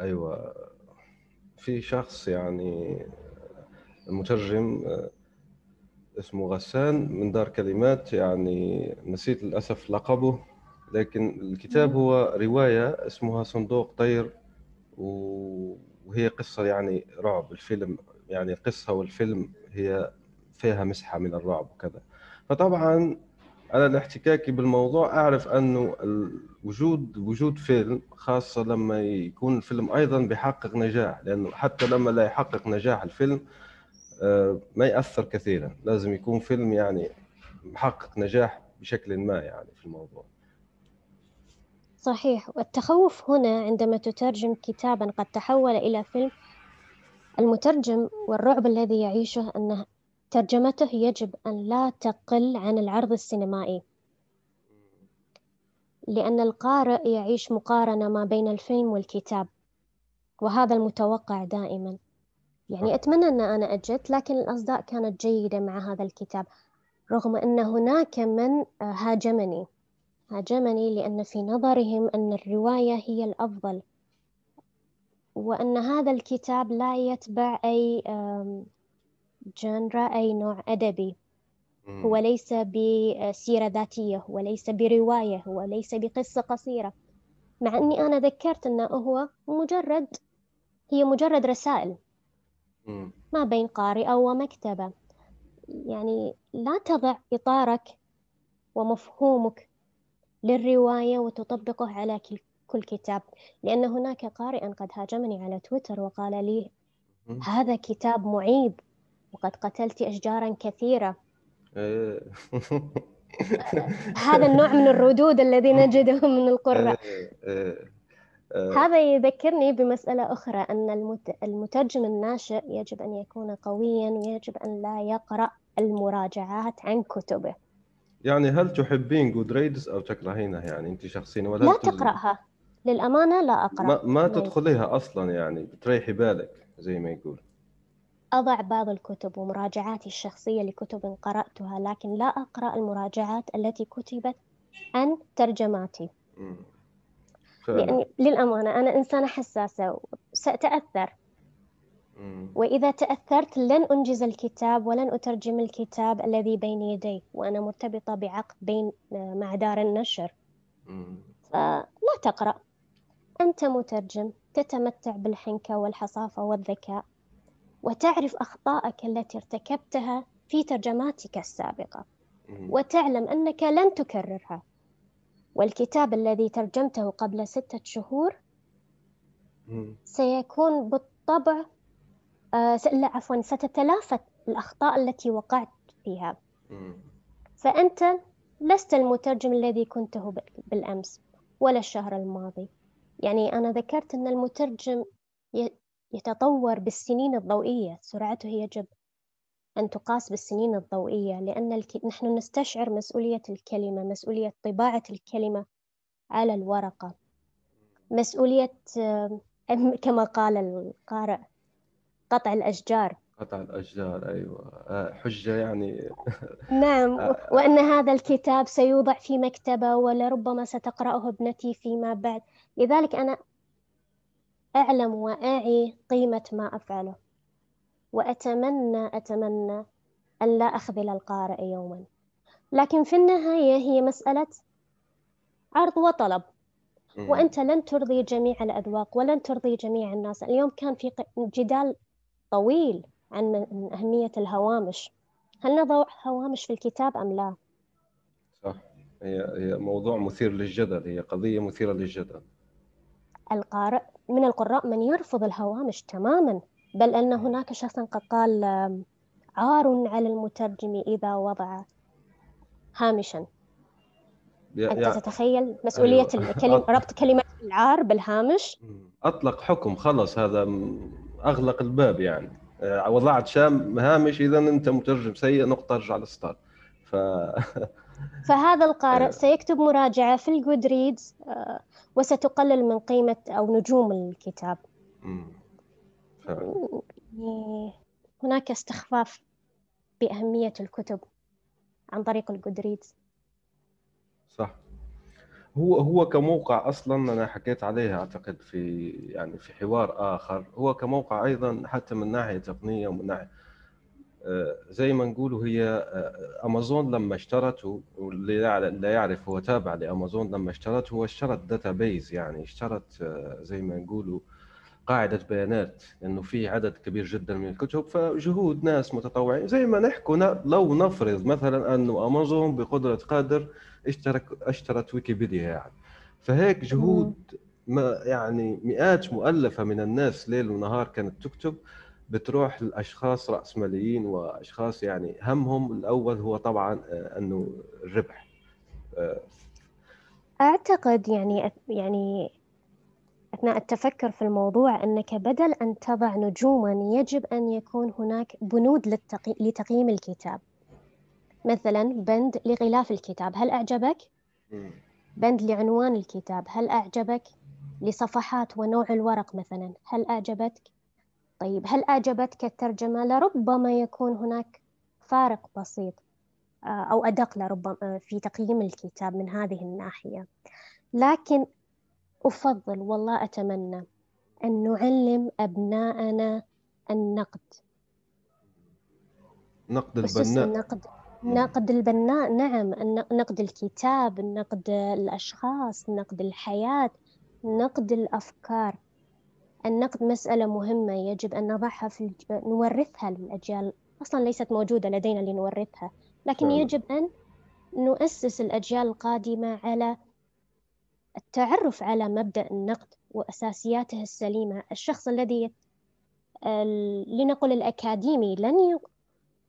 أيوه في شخص يعني مترجم آه، اسمه غسان من دار كلمات يعني نسيت للأسف لقبه لكن الكتاب هو رواية اسمها صندوق طير وهي قصة يعني رعب الفيلم يعني القصة والفيلم هي فيها مسحة من الرعب وكذا. فطبعا أنا لاحتكاكي بالموضوع أعرف أنه وجود وجود فيلم خاصة لما يكون الفيلم أيضا بيحقق نجاح لأنه حتى لما لا يحقق نجاح الفيلم آه، ما يأثر كثيرا. لازم يكون فيلم يعني محقق نجاح بشكل ما يعني في الموضوع. صحيح. والتخوف هنا عندما تترجم كتابا قد تحول إلى فيلم المترجم والرعب الذي يعيشه أن ترجمته يجب أن لا تقل عن العرض السينمائي. لأن القارئ يعيش مقارنة ما بين الفيلم والكتاب وهذا المتوقع دائما. يعني أتمنى أن أنا أجت لكن الأصداء كانت جيدة مع هذا الكتاب رغم أن هناك من هاجمني. هاجمني لأن في نظرهم أن الرواية هي الأفضل وأن هذا الكتاب لا يتبع أي جنرا أي نوع أدبي. هو ليس بسيرة ذاتية هو ليس برواية هو ليس بقصة قصيرة. مع أني أنا ذكرت أنه هو مجرد هي مجرد رسائل. ما بين قارئة ومكتبة. يعني لا تضع إطارك ومفهومك للرواية وتطبقه على كل كتاب لأن هناك قارئا قد هاجمني على تويتر وقال لي هذا كتاب معيب وقد قتلت أشجارا كثيرة. إيه. هذا النوع من الردود الذي نجده من القراء. هذا يذكرني بمسألة أخرى أن المترجم الناشئ يجب أن يكون قويا ويجب أن لا يقرأ المراجعات عن كتبه. يعني هل تحبين جود ريدز أو تكرهينها يعني أنت شخصيا ولا لا تقرأها. للأمانة لا أقرأ. ما, ما تدخليها أصلا يعني بتريحي بالك زي ما يقول. أضع بعض الكتب ومراجعاتي الشخصية لكتب قرأتها لكن لا أقرأ المراجعات التي كتبت عن ترجماتي. يعني للأمانة أنا إنسانة حساسة سأتأثر وإذا تأثرت لن أنجز الكتاب ولن أترجم الكتاب الذي بين يدي وأنا مرتبطة بعقد بين مع دار النشر. فلا تقرأ. أنت مترجم تتمتع بالحنكة والحصافة والذكاء وتعرف أخطائك التي ارتكبتها في ترجماتك السابقة وتعلم أنك لن تكررها. والكتاب الذي ترجمته قبل ستة شهور سيكون بالطبع آه لا عفوا ستتلافى الأخطاء التي وقعت فيها. فأنت لست المترجم الذي كنته بالأمس ولا الشهر الماضي. يعني أنا ذكرت أن المترجم يتطور بالسنين الضوئية. سرعته يجب أن تقاس بالسنين الضوئية لأن الك... نحن نستشعر مسؤولية الكلمة مسؤولية طباعة الكلمة على الورقة. مسؤولية <laughs> كما قال القارئ قطع الأشجار. قطع الأشجار أيوة. آه، حجة يعني. <laughs> نعم آه. وأن هذا الكتاب سيوضع في مكتبة ولربما ستقرأه ابنتي فيما بعد. لذلك أنا أعلم وأعي قيمة ما أفعله. وأتمنى أتمنى أن لا أخذل القارئ يوما. لكن في النهاية هي مسألة عرض وطلب. وأنت لن ترضي جميع الأذواق ولن ترضي جميع الناس. اليوم كان في جدال طويل عن أهمية الهوامش. هل نضع هوامش في الكتاب أم لا؟ صح. هي هي موضوع مثير للجدل هي قضية مثيرة للجدل. القارئ من القراء من يرفض الهوامش تماما بل أن هناك شخص قد قال عار على المترجم إذا وضع هامشا. أنت يعني تتخيل مسؤولية أيوة. الكلمة <laughs> ربط كلمة العار بالهامش؟ أطلق حكم خلص هذا أغلق الباب يعني. آه، وضعت شام هامش إذا أنت مترجم سيء نقطة أرجع للستار ف <laughs> فهذا القارئ أيوة. سيكتب مراجعة في الجود ريدز آه، وستقلل من قيمة أو نجوم الكتاب. يعني هناك استخفاف بأهمية الكتب عن طريق الجودريدز. صح. هو هو كموقع أصلا أنا حكيت عليه أعتقد في يعني في حوار آخر هو كموقع أيضا حتى من ناحية تقنية ومن ناحية آه، زي ما نقولوا هي آه، امازون لما اشترته واللي لا يعرف هو تابع لأمازون لما اشترته هو اشترت data base يعني اشترت آه، زي ما نقولوا قاعدة بيانات لأنه في عدد كبير جدا من الكتب فجهود ناس متطوعين. زي ما نحكوا لو نفرض مثلا أنه أمازون بقدرة قادر اشترك اشترت ويكيبيديا يعني. فهيك جهود ما يعني مئات مؤلفة من الناس ليل ونهار كانت تكتب بتروح لأشخاص رأسماليين وأشخاص يعني همهم الأول هو طبعا آه، إنه الربح. آه، أعتقد يعني يعني أثناء التفكر في الموضوع أنك بدل أن تضع نجوما يجب أن يكون هناك بنود للتقي... لتقييم الكتاب مثلا بند لغلاف الكتاب هل أعجبك؟ بند لعنوان الكتاب هل أعجبك؟ لصفحات ونوع الورق مثلا هل أعجبتك؟ طيب هل أعجبتك الترجمة؟ لربما يكون هناك فارق بسيط آه، أو أدق لربما آه، في تقييم الكتاب من هذه الناحية لكن أفضل والله أتمنى أن نعلم أبناءنا النقد. نقد البناء. النقد نقد البناء نعم نقد الكتاب نقد الأشخاص نقد الحياة نقد الأفكار. النقد مسألة مهمة يجب أن نضعها في الج... نورثها للأجيال. أصلا ليست موجودة لدينا لنورثها لكن يجب أن نؤسس الأجيال القادمة على التعرف على مبدأ النقد وأساسياته السليمة. الشخص الذي لنقل الأكاديمي لن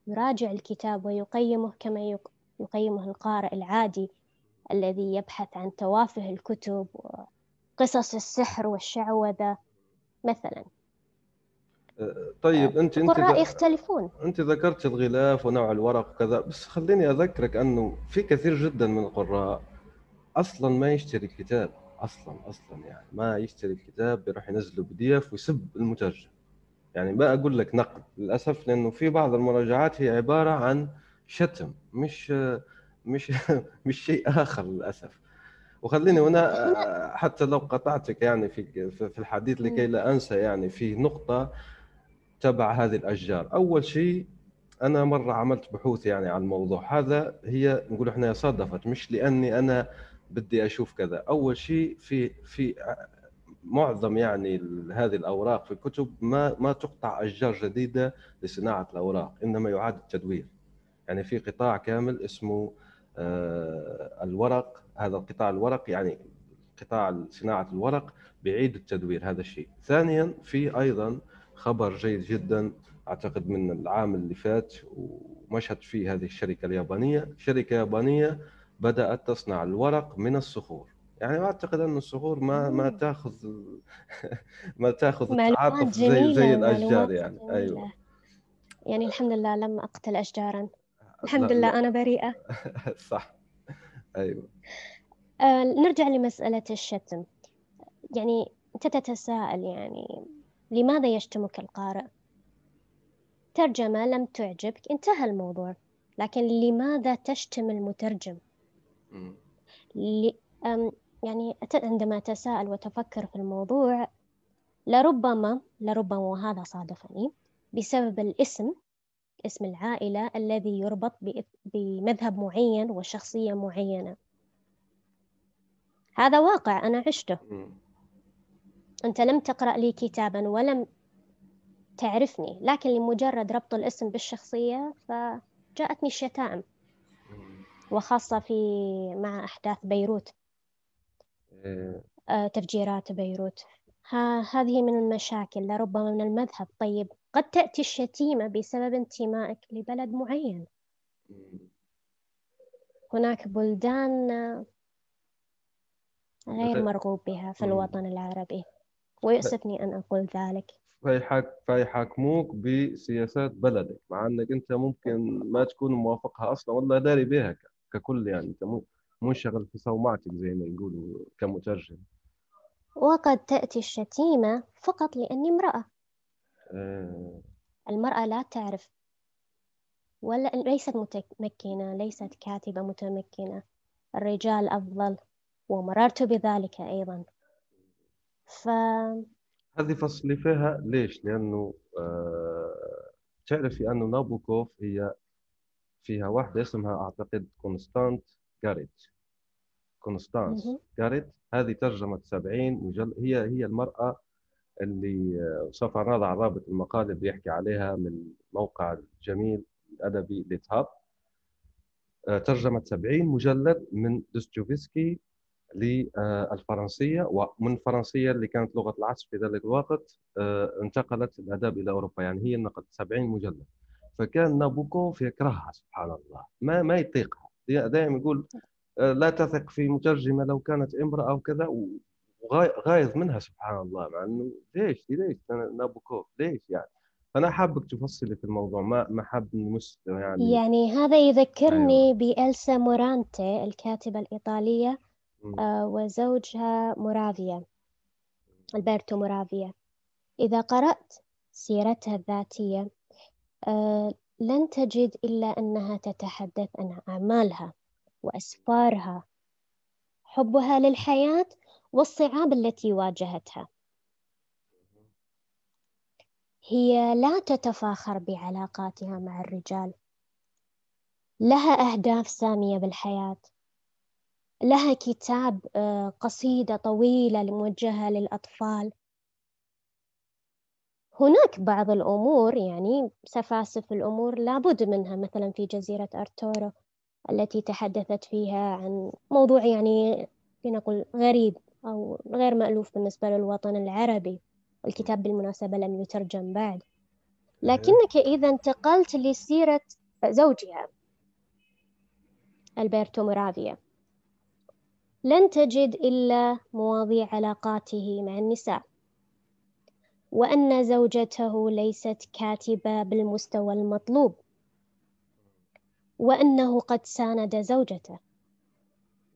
يراجع الكتاب ويقيمه كما يقيمه القارئ العادي الذي يبحث عن توافه الكتب وقصص السحر والشعوذة مثلا. طيب انت أنت يختلفون. أنت ذكرت الغلاف ونوع الورق وكذا بس خليني أذكرك أنه في كثير جدا من القراء أصلا ما يشتري الكتاب أصلا أصلا يعني ما يشتري الكتاب بيروح ينزله بي دي إف ويسب المترجم. يعني ما أقول لك نقد للأسف لأنه في بعض المراجعات هي عبارة عن شتم مش مش <laughs> مش شيء آخر للأسف. وخليني هنا حتى لو قطعتك يعني في في الحديث لكي لا أنسى يعني في نقطة تبع هذه الأشجار. أول شيء أنا مرة عملت بحوث يعني عن الموضوع. هذا هي نقول إحنا صادفت مش لأني أنا بدي أشوف كذا. أول شيء في في معظم يعني هذه الأوراق في الكتب ما ما تقطع أشجار جديدة لصناعة الأوراق إنما يعاد التدوير. يعني في قطاع كامل اسمه آه، الورق. هذا القطاع الورق يعني قطاع صناعة الورق بيعيد التدوير هذا الشيء. ثانيا في أيضا خبر جيد جدا أعتقد من العام اللي فات ومشهد فيه هذه الشركة اليابانية. شركة يابانية بدأت تصنع الورق من الصخور. يعني أعتقد أن الصخور ما ما تاخذ <laughs> ما تأخذ التعاطف زي زي الأشجار يعني. جميلة. أيوه. يعني الحمد لله لم أقتل اشجارا. الحمد لله لا. أنا بريئة. <laughs> صح. أيوه. آه نرجع لمسألة الشتم. يعني أنت تتساءل يعني لماذا يشتمك القارئ؟ ترجمة لم تعجبك انتهى الموضوع. لكن لماذا تشتم المترجم؟ يعني عندما أتساءل وتفكر في الموضوع لربما لربما وهذا صادفني بسبب الاسم اسم العائلة الذي يربط بمذهب معين وشخصية معينة. هذا واقع أنا عشته. أنت لم تقرأ لي كتابا ولم تعرفني لكن لمجرد ربط الاسم بالشخصية فجاءتني الشتائم. وخاصة في مع أحداث بيروت. إيه. آه، تفجيرات بيروت. ها هذه من المشاكل. لربما من المذهب. طيب قد تأتي الشتيمة بسبب انتمائك لبلد معين. هناك بلدان غير مرغوب بها في الوطن العربي. ويؤسفني أن أقول ذلك. فيحك فيحاكموك بسياسات بلدك مع أنك أنت ممكن ما تكون موافقها أصلا. ولا داري بها ككل يعني أنت مو منشغل في صومعتك زي ما يقولوا كمترجم وقد تأتي الشتيمة فقط لأني امرأة آه. المرأة لا تعرف ولا ليست متمكنة ليست كاتبة متمكنة الرجال أفضل ومررت بذلك أيضا ف هذه فصلي فيها ليش؟ لأنه آه تعرفي أنه نابوكوف هي فيها واحدة اسمها أعتقد كونستانس جارنيت. كونستانس جارنيت هذه ترجمت 70 مجلد هي هي المرأة اللي سوف نضع رابط المقال اللي بيحكي عليها من موقع الجميل الأدبي ليتهاب. آه، ترجمت 70 مجلد من دوستويفسكي للفرنسية ومن الفرنسية اللي كانت لغة العصر في ذلك الوقت آه، انتقلت الأدب إلى أوروبا. يعني هي نقلت 70 مجلد. فكان نابوكوف يكرهها سبحان الله. ما ما يطيقها. دائما يقول آه، لا تثق في مترجمة لو كانت امرأة أو كذا وغايظ منها سبحان الله. مع إنه ليش؟ ليش؟ نابوكوف ليش يعني؟ فأنا حابك تفصلي في الموضوع. ما ما حاب نمس يعني. يعني هذا يذكرني أيوة. بإلسا مورانتي الكاتبة الإيطالية آه وزوجها مورافيا ألبرتو مورافيا. إذا قرأت سيرتها الذاتية لن تجد إلا أنها تتحدث عن أعمالها وأسفارها حبها للحياة والصعاب التي واجهتها. هي لا تتفاخر بعلاقاتها مع الرجال. لها أهداف سامية بالحياة. لها كتاب آه، قصيدة طويلة موجهة للأطفال. هناك بعض الأمور يعني سفاسف الأمور لابد منها مثلا في جزيرة أرتورو التي تحدثت فيها عن موضوع يعني لنقل غريب أو غير مألوف بالنسبة للوطن العربي. الكتاب بالمناسبة لم يترجم بعد. لكنك إذا انتقلت لسيرة زوجها ألبرتو مورافيا. لن تجد إلا مواضيع علاقاته مع النساء. وأن زوجته ليست كاتبة بالمستوى المطلوب. وأنه قد ساند زوجته.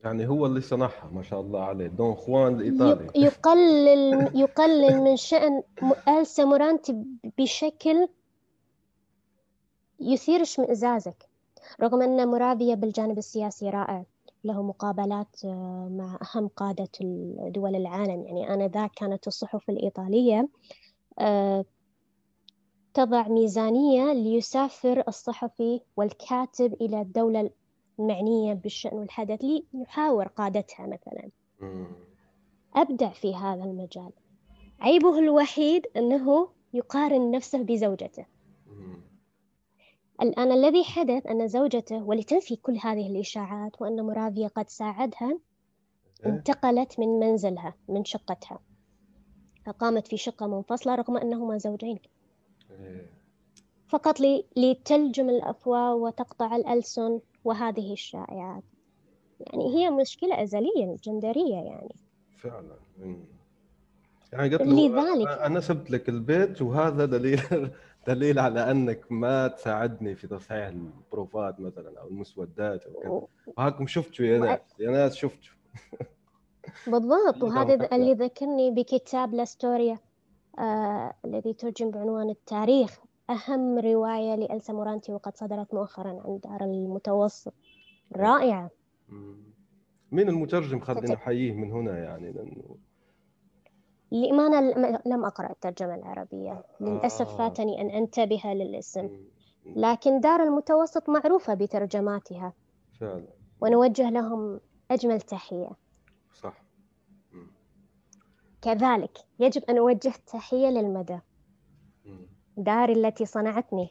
يعني هو اللي صنعها ما شاء الله عليه. دون خوان الإيطالي يقلل <laughs> يقلل من شأن إلسا مورانتي بشكل يثير اشمئزازك رغم أن مورافيا بالجانب السياسي رائع. له مقابلات آه، مع أهم قادة دول العالم. يعني آنذاك كانت الصحف الإيطالية تضع ميزانية ليسافر الصحفي والكاتب إلى الدولة المعنية بالشأن والحدث ليحاور قادتها مثلا. أبدع في هذا المجال. عيبه الوحيد أنه يقارن نفسه بزوجته. الآن الذي حدث أن زوجته ولتنفي كل هذه الإشاعات وأن مرافيا قد ساعدها إيه؟ انتقلت من منزلها من شقتها. فقامت في شقة منفصلة رغم أنهما زوجين. إيه. فقط لتلجم الأفواه وتقطع الألسن وهذه الشائعات. يعني هي مشكلة أزلية جندرية يعني. فعلا يعني قلت لذلك أنا سبت لك البيت وهذا دليل <laughs> دليل على أنك ما تساعدني في تصحيح البروفات مثلا أو المسودات أو كذا. وهاكم شفتوا يا ناس يا ناس شفتوا. <laughs> بالضبط وهذا اللي ذكرني بكتاب لاستوريا آه الذي ترجم بعنوان التاريخ. أهم رواية لألسا مورانتي وقد صدرت مؤخرا عن دار المتوسط. رائعة مين المترجم؟ خلينا نحييه من هنا يعني لأنه للأمانة لم أقرأ الترجمة العربية. للأسف آه. فاتني أن أنتبه للاسم. لكن دار المتوسط معروفة بترجماتها. فعلا. ونوجه لهم أجمل تحية. صح. كذلك يجب أن أوجه تحية للمدى. داري التي صنعتني.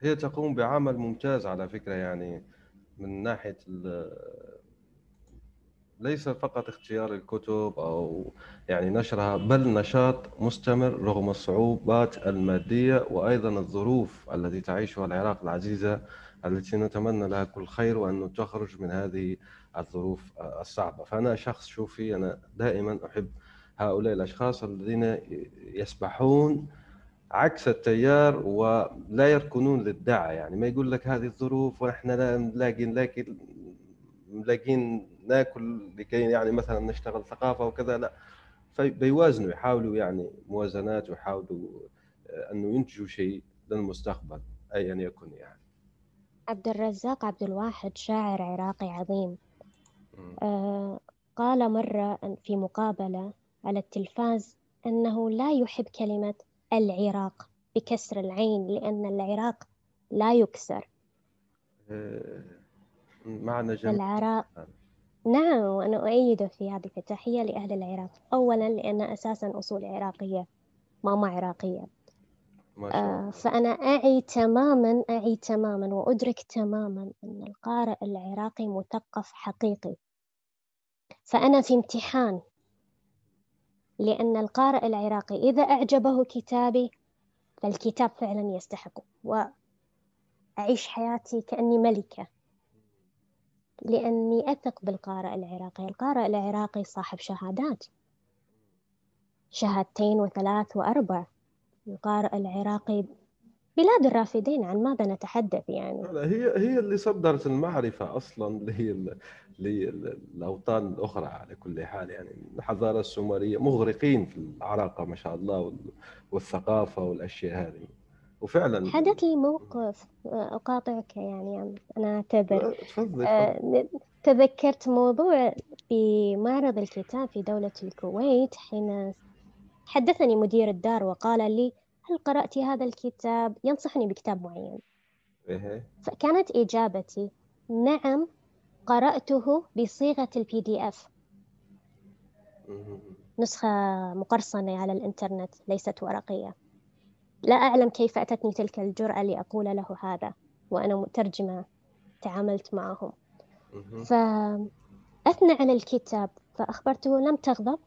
هي تقوم بعمل ممتاز على فكرة يعني من ناحية ليس فقط اختيار الكتب أو يعني نشرها بل نشاط مستمر رغم الصعوبات المادية وأيضا الظروف التي تعيشها العراق العزيزة التي نتمنى لها كل خير وأن تخرج من هذه الظروف الصعبة. فأنا شخص شوفي أنا دائما أحب هؤلاء الأشخاص الذين يسبحون عكس التيار ولا يركنون للدعاء يعني ما يقول لك هذه الظروف ونحن لا نلاقي نلاقي ملاقين نأكل لكي يعني مثلا نشتغل ثقافة وكذا لا. فبيوازنوا يحاولوا يعني موازنات ويحاولوا آه، أنه ينتجوا شيء للمستقبل ايا يكن يعني. عبد الرزاق عبد الواحد شاعر عراقي عظيم. قال مرة في مقابلة على التلفاز أنه لا يحب كلمة العراق بكسر العين لأن العراق لا يكسر. آه، معنى جميل. العراق نعم وأنا أؤيد في هذه التحية لأهل العراق. أولا لأن أساسا أصول عراقية ماما عراقية. ما شاء الله. آه فأنا أعي تماما أعي تماما وأدرك تماما أن القارئ العراقي مثقف حقيقي. فأنا في امتحان لأن القارئ العراقي إذا أعجبه كتابي فالكتاب فعلا يستحق. وأعيش حياتي كأني ملكة لأني أثق بالقارئ العراقي. القارئ العراقي صاحب شهادات شهادتين وثلاث وأربع. القارئ العراقي بلاد الرافدين عن ماذا نتحدث يعني؟ هي هي اللي صدرت المعرفة أصلا <laughs> اللي هي للأوطان الأخرى على كل حال يعني. الحضارة السومرية مغرقين في العراقة ما شاء الله والثقافة والأشياء هذه. وفعلا حدث لي موقف أقاطعك يعني أنا أعتذر تفضل تذكرت موضوع في معرض الكتاب في دولة الكويت حين حدثني مدير الدار وقال لي هل قرأت هذا الكتاب؟ ينصحني بكتاب معين. إيه. فكانت إجابتي نعم قرأته بصيغة ال PDF نسخة مقرصنة على الإنترنت ليست ورقية. لا أعلم كيف أتتني تلك الجرأة لأقول له هذا وأنا مترجمة تعاملت معهم. فأثنى على الكتاب فأخبرته لم تغضب؟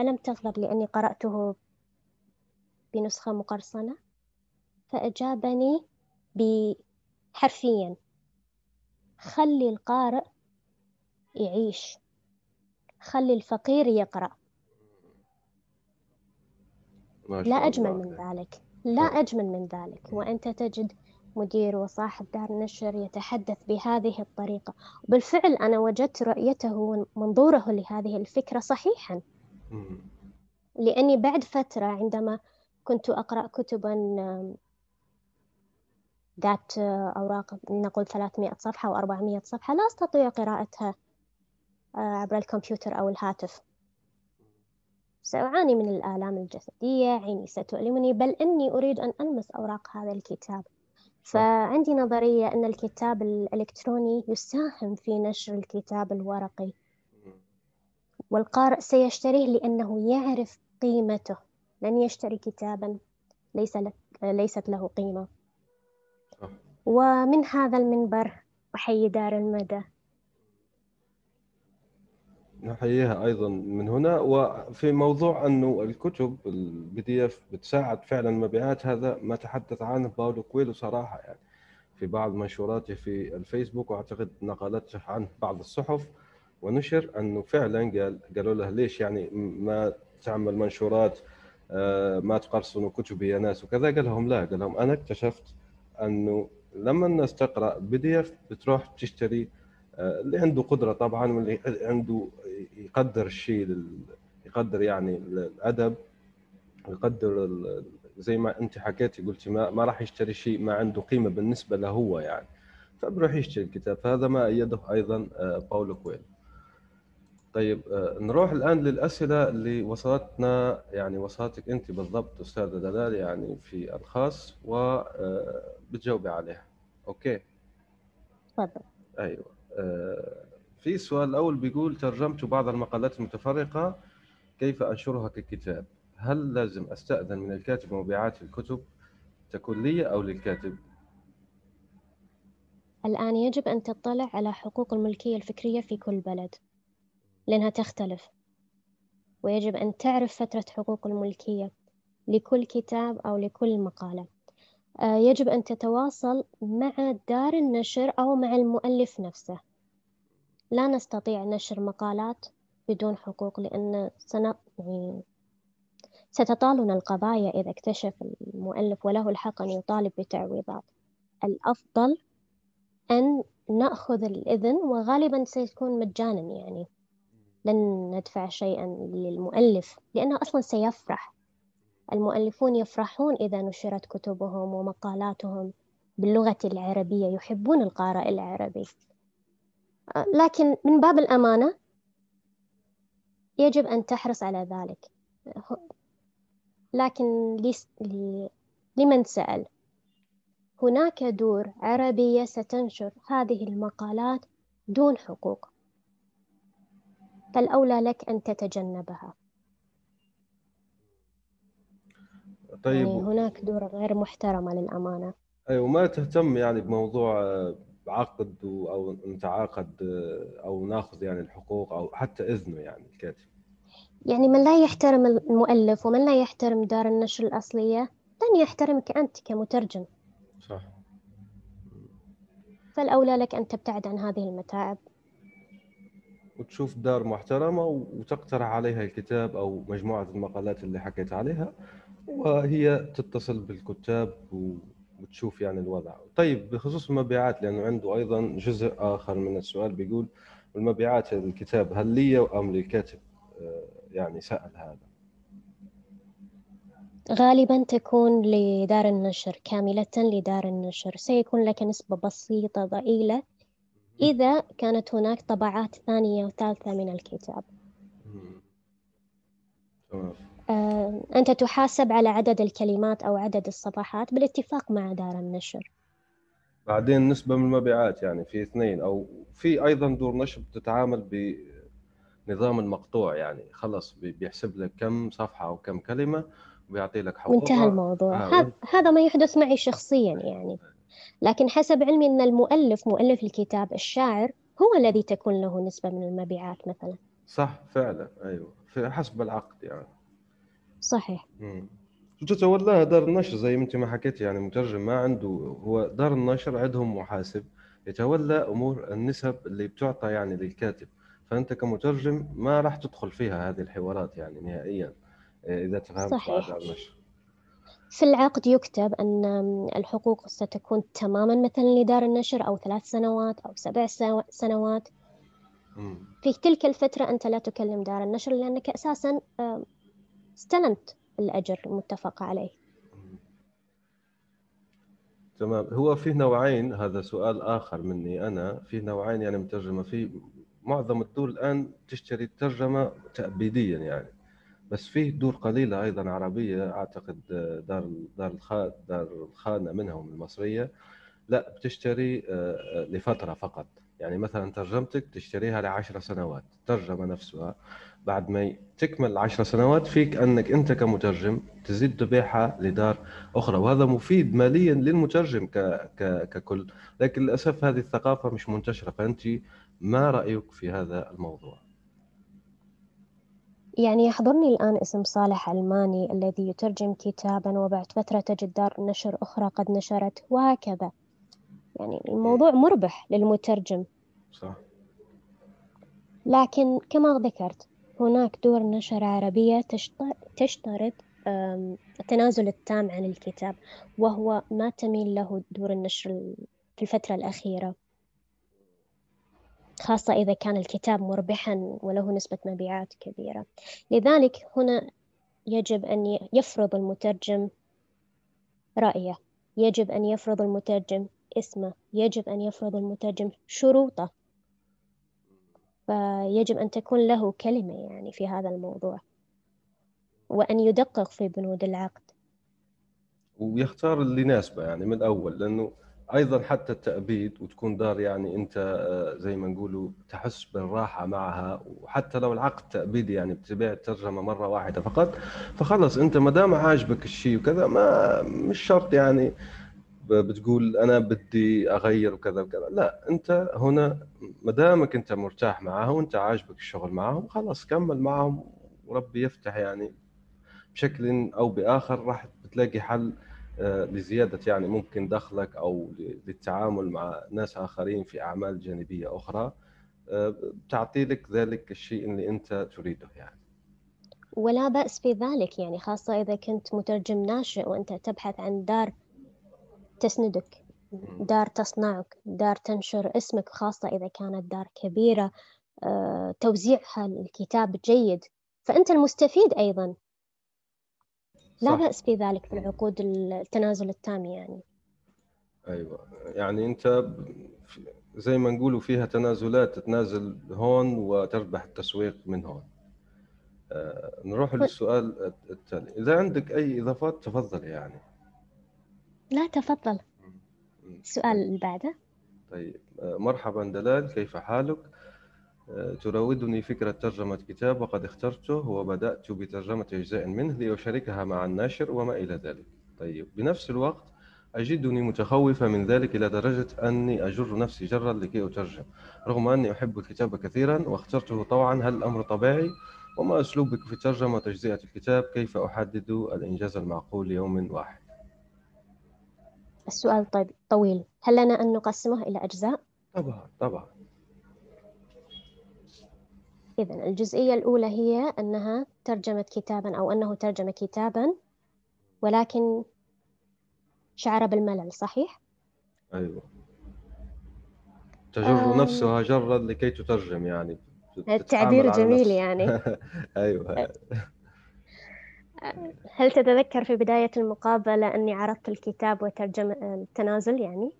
ألم تغضب لأني قرأته بنسخة مقرصنة فأجابني بحرفيا خلي القارئ يعيش خلي الفقير يقرأ. لا أجمل من ذلك لا أجمل من ذلك. وأنت تجد مدير وصاحب دار نشر يتحدث بهذه الطريقة. بالفعل أنا وجدت رؤيته ومنظوره لهذه الفكرة صحيحا. لأني بعد فترة عندما كنت أقرأ كتبا ذات أوراق نقول 300 صفحة أو 400 صفحة. لا أستطيع قراءتها آه، عبر الكمبيوتر أو الهاتف. سأعاني من الآلام الجسدية عيني ستؤلمني بل إني أريد أن ألمس أوراق هذا الكتاب. فعندي نظرية أن الكتاب الإلكتروني يساهم في نشر الكتاب الورقي. والقارئ سيشتريه لأنه يعرف قيمته. لن يشتري كتابا ليس لك ليست له قيمة. ومن هذا المنبر أحيي دار المدى. نحييها أيضا من هنا. وفي موضوع انه الكتب ال PDF بتساعد فعلا المبيعات هذا ما تحدث عنه باولو كويلو صراحة يعني. في بعض منشوراته في الفيسبوك وأعتقد نقلته عنه بعض الصحف. ونشر أنه فعلا قال قالوا له ليش يعني ما تعمل منشورات ما تقرصنوا كتبي يا ناس وكذا. قال لهم لا قال لهم أنا اكتشفت أنه لما الناس تقرا بي دي إف بتروح تشتري آه، اللي عنده قدرة طبعا واللي عنده يقدر الشيء يقدر يعني الأدب يقدر زي ما أنت حكيتي قلتي ما, ما راح يشتري شيء ما عنده قيمة بالنسبة له هو يعني. فبروح يشتري الكتاب. فهذا ما أيده أيضا آه، باولو كويلو طيب آه، نروح الآن للأسئلة اللي وصلتنا يعني وصلتك أنت بالضبط أستاذة دلال يعني في الخاص وبتجاوبي عليها. okay؟ تفضل. أيوه. في السؤال الأول بيقول ترجمت بعض المقالات المتفرقة كيف أنشرها ككتاب؟ هل لازم أستأذن من الكاتب مبيعات الكتب تكون لي أو للكاتب؟ الآن يجب أن تطلع على حقوق الملكية الفكرية في كل بلد. لأنها تختلف. ويجب أن تعرف فترة حقوق الملكية لكل كتاب أو لكل مقالة. آه، يجب أن تتواصل مع دار النشر أو مع المؤلف نفسه. لا نستطيع نشر مقالات بدون حقوق لأن سن... يعني ستطالنا القضايا إذا اكتشف المؤلف وله الحق أن يطالب بتعويضات. الأفضل أن نأخذ الإذن وغالبا سيكون مجانا يعني. لن ندفع شيئا للمؤلف لأنه أصلا سيفرح. المؤلفون يفرحون إذا نشرت كتبهم ومقالاتهم باللغة العربية يحبون القارئ العربي. لكن من باب الأمانة يجب أن تحرص على ذلك. لكن لمن سأل؟ هناك دور عربية ستنشر هذه المقالات دون حقوق. فالأولى لك أن تتجنبها. طيب. يعني هناك دور غير محترمة للأمانة. أيوة ما تهتم يعني بموضوع عقد أو نتعاقد أو ناخذ يعني الحقوق أو حتى إذنه يعني الكاتب؟ يعني من لا يحترم المؤلف ومن لا يحترم دار النشر الأصلية لن يحترمك أنت كمترجم. صح. فالأولى لك أن تبتعد عن هذه المتاعب. وتشوف دار محترمة وتقترح عليها الكتاب أو مجموعة المقالات اللي حكيت عليها وهي تتصل بالكتاب وتشوف يعني الوضع. طيب بخصوص المبيعات لأنه عنده أيضا جزء آخر من السؤال بيقول المبيعات الكتاب هل لي أم للكاتب؟ آه، يعني سأل هذا. غالبا تكون لدار النشر كاملة لدار النشر. سيكون لك نسبة بسيطة ضئيلة إذا كانت هناك طبعات ثانية وثالثة من الكتاب. آه، أنت تحاسب على عدد الكلمات أو عدد الصفحات بالاتفاق مع دار النشر. بعدين نسبة من المبيعات يعني في اثنين أو في أيضا دور نشر بتتعامل بنظام المقطوع يعني خلص بيحسب لك كم صفحة أو كم كلمة وبيعطي لك حقوق وانتهى الموضوع. آه. هذا ما يحدث معي شخصيا يعني. لكن حسب علمي أن المؤلف مؤلف الكتاب الشاعر هو الذي تكون له نسبة من المبيعات مثلا. صح فعلا في حسب العقد يعني. صحيح. تتولاها دار النشر زي ما أنت ما حكيت يعني مترجم ما عنده هو دار النشر عندهم محاسب يتولى أمور النسب اللي بتعطى يعني للكاتب. فأنت كمترجم ما راح تدخل فيها هذه الحوارات يعني نهائيا إذا تفهمت صحيح. بعد النشر. في العقد يكتب أن الحقوق ستكون تماما مثلا لدار النشر أو ثلاث سنوات أو سبع سنوات. في تلك الفترة أنت لا تكلم دار النشر لأنك أساسا استلمت الأجر المتفق عليه. تمام. هو في نوعين هذا سؤال آخر مني أنا. في نوعين يعني مترجمة. في معظم الدول الآن تشتري ترجمة تأبيديا يعني. بس فيه دور قليلة أيضا عربية أعتقد دار دار الخا دار الخانة منهم المصرية. لا بتشتري آه، آه، لفترة فقط. يعني مثلا ترجمتك تشتريها لعشر سنوات ترجمة نفسها بعد ما تكمل العشر سنوات فيك أنك أنت كمترجم تزيد تبيعها لدار أخرى. وهذا مفيد ماليا للمترجم ك... ك... ككل. لكن للأسف هذه الثقافة مش منتشرة. فأنت ما رأيك في هذا الموضوع؟ يعني يحضرني الآن اسم صالح علماني الذي يترجم كتابا وبعد فترة تجد دار نشر أخرى قد نشرت وهكذا. يعني الموضوع مربح للمترجم. صح. لكن كما ذكرت هناك دور نشر عربية تشترط التنازل التام عن الكتاب وهو ما تميل له دور النشر في الفترة الأخيرة. خاصة إذا كان الكتاب مربحا وله نسبة مبيعات كبيرة. لذلك هنا يجب أن يفرض المترجم رأيه. يجب أن يفرض المترجم اسمه. يجب أن يفرض المترجم شروطه. فيجب أن تكون له كلمة يعني في هذا الموضوع. وأن يدقق في بنود العقد. ويختار اللي يناسبه يعني من الأول لأنه أيضا حتى التأبيد وتكون دار يعني أنت آه، زي ما نقولوا تحس بالراحة معها وحتى لو العقد تأبيدي يعني بتبيع الترجمة مرة واحدة فقط فخلص أنت ما دام عاجبك الشيء وكذا ما مش شرط يعني بتقول أنا بدي أغير وكذا وكذا لا أنت هنا ما دامك أنت مرتاح معها وأنت عاجبك الشغل معهم خلاص كمل معهم وربي يفتح يعني بشكل أو بآخر راح بتلاقي حل آه، لزيادة يعني ممكن دخلك أو للتعامل مع ناس آخرين في أعمال جانبية أخرى آه، تعطي لك ذلك الشيء اللي أنت تريده يعني. ولا بأس في ذلك يعني خاصة إذا كنت مترجم ناشئ وأنت تبحث عن دار تسندك دار تصنعك دار تنشر اسمك خاصة إذا كانت دار كبيرة آه، توزيعها الكتاب جيد. فأنت المستفيد أيضا. لا بأس في ذلك في العقود التنازل التام يعني. أيوه. يعني أنت زي ما نقولوا فيها تنازلات تتنازل هون وتربح التسويق من هون. آه نروح للسؤال التالي. إذا عندك أي إضافات تفضل يعني. لا تفضل. السؤال اللي بعده. طيب. آه مرحبا دلال كيف حالك؟ تراودني فكرة ترجمة كتاب وقد اخترته وبدأت بترجمة أجزاء منه لأشاركها مع الناشر وما إلى ذلك طيب بنفس الوقت أجدني متخوفة من ذلك إلى درجة أني أجر نفسي جرا لكي أترجم رغم أني أحب الكتاب كثيرا واخترته طوعا هل الأمر طبيعي؟ وما أسلوبك في ترجمة وتجزئة الكتاب كيف أحدد الإنجاز المعقول ليوم واحد؟ السؤال طيب طويل هل لنا أن نقسمه إلى أجزاء؟ طبعا طبعا إذا الجزئية الأولى هي أنها ترجمت كتابا أو أنه ترجم كتابا ولكن شعر بالملل صحيح؟ أيوة. تجر آه. نفسها جرا لكي تترجم يعني التعبير جميل يعني. <laughs> أيوة. هل تتذكر في بداية المقابلة أني عرضت الكتاب وترجم التنازل يعني؟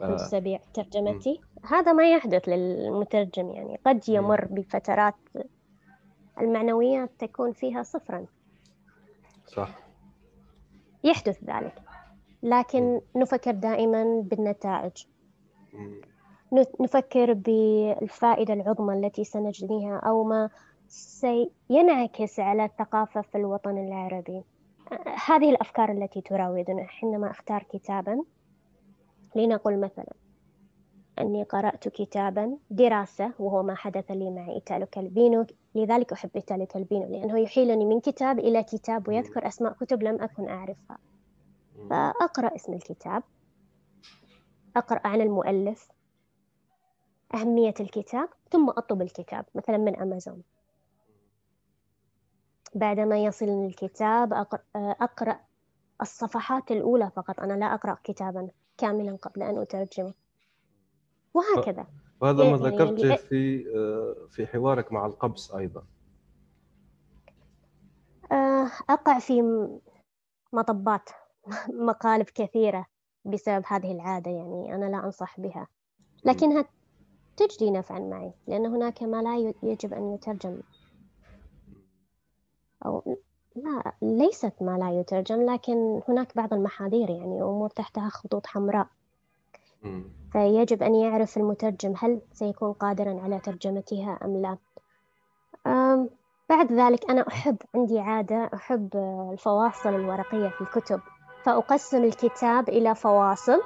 كنت آه. تبيع ترجمتي. هذا ما يحدث للمترجم يعني. قد يمر بفترات المعنويات تكون فيها صفرا. صح. يحدث ذلك. لكن نفكر دائما بالنتائج. نفكر بالفائدة العظمى التي سنجنيها أو ما سينعكس على الثقافة في الوطن العربي. هذه الأفكار التي تراودنا. حينما أختار كتابا لنقل مثلا. أني قرأت كتابا دراسة وهو ما حدث لي مع إيتالو كالبينو لذلك أحب إيتالو كالبينو لأنه يحيلني من كتاب إلى كتاب ويذكر أسماء كتب لم أكن أعرفها. فأقرأ اسم الكتاب. أقرأ عن المؤلف. أهمية الكتاب. ثم أطلب الكتاب مثلا من أمازون. بعدما يصلني الكتاب أقرأ الصفحات الأولى فقط. أنا لا أقرأ كتابا. كاملا قبل أن أترجمه. وهكذا. وهذا ما يعني ذكرته في آه، في حوارك مع القبس أيضا. آه، أقع في مطبات <laughs> مقالب كثيرة بسبب هذه العادة يعني أنا لا أنصح بها. لكنها تجدي نفعا معي لأن هناك ما لا يجب أن يترجم. أو لا ليست ما لا يترجم لكن هناك بعض المحاذير يعني أمور تحتها خطوط حمراء. فيجب أن يعرف المترجم هل سيكون قادرا على ترجمتها أم لا. بعد ذلك أنا أحب عندي عادة أحب الفواصل الورقية في الكتب. فأقسم الكتاب إلى فواصل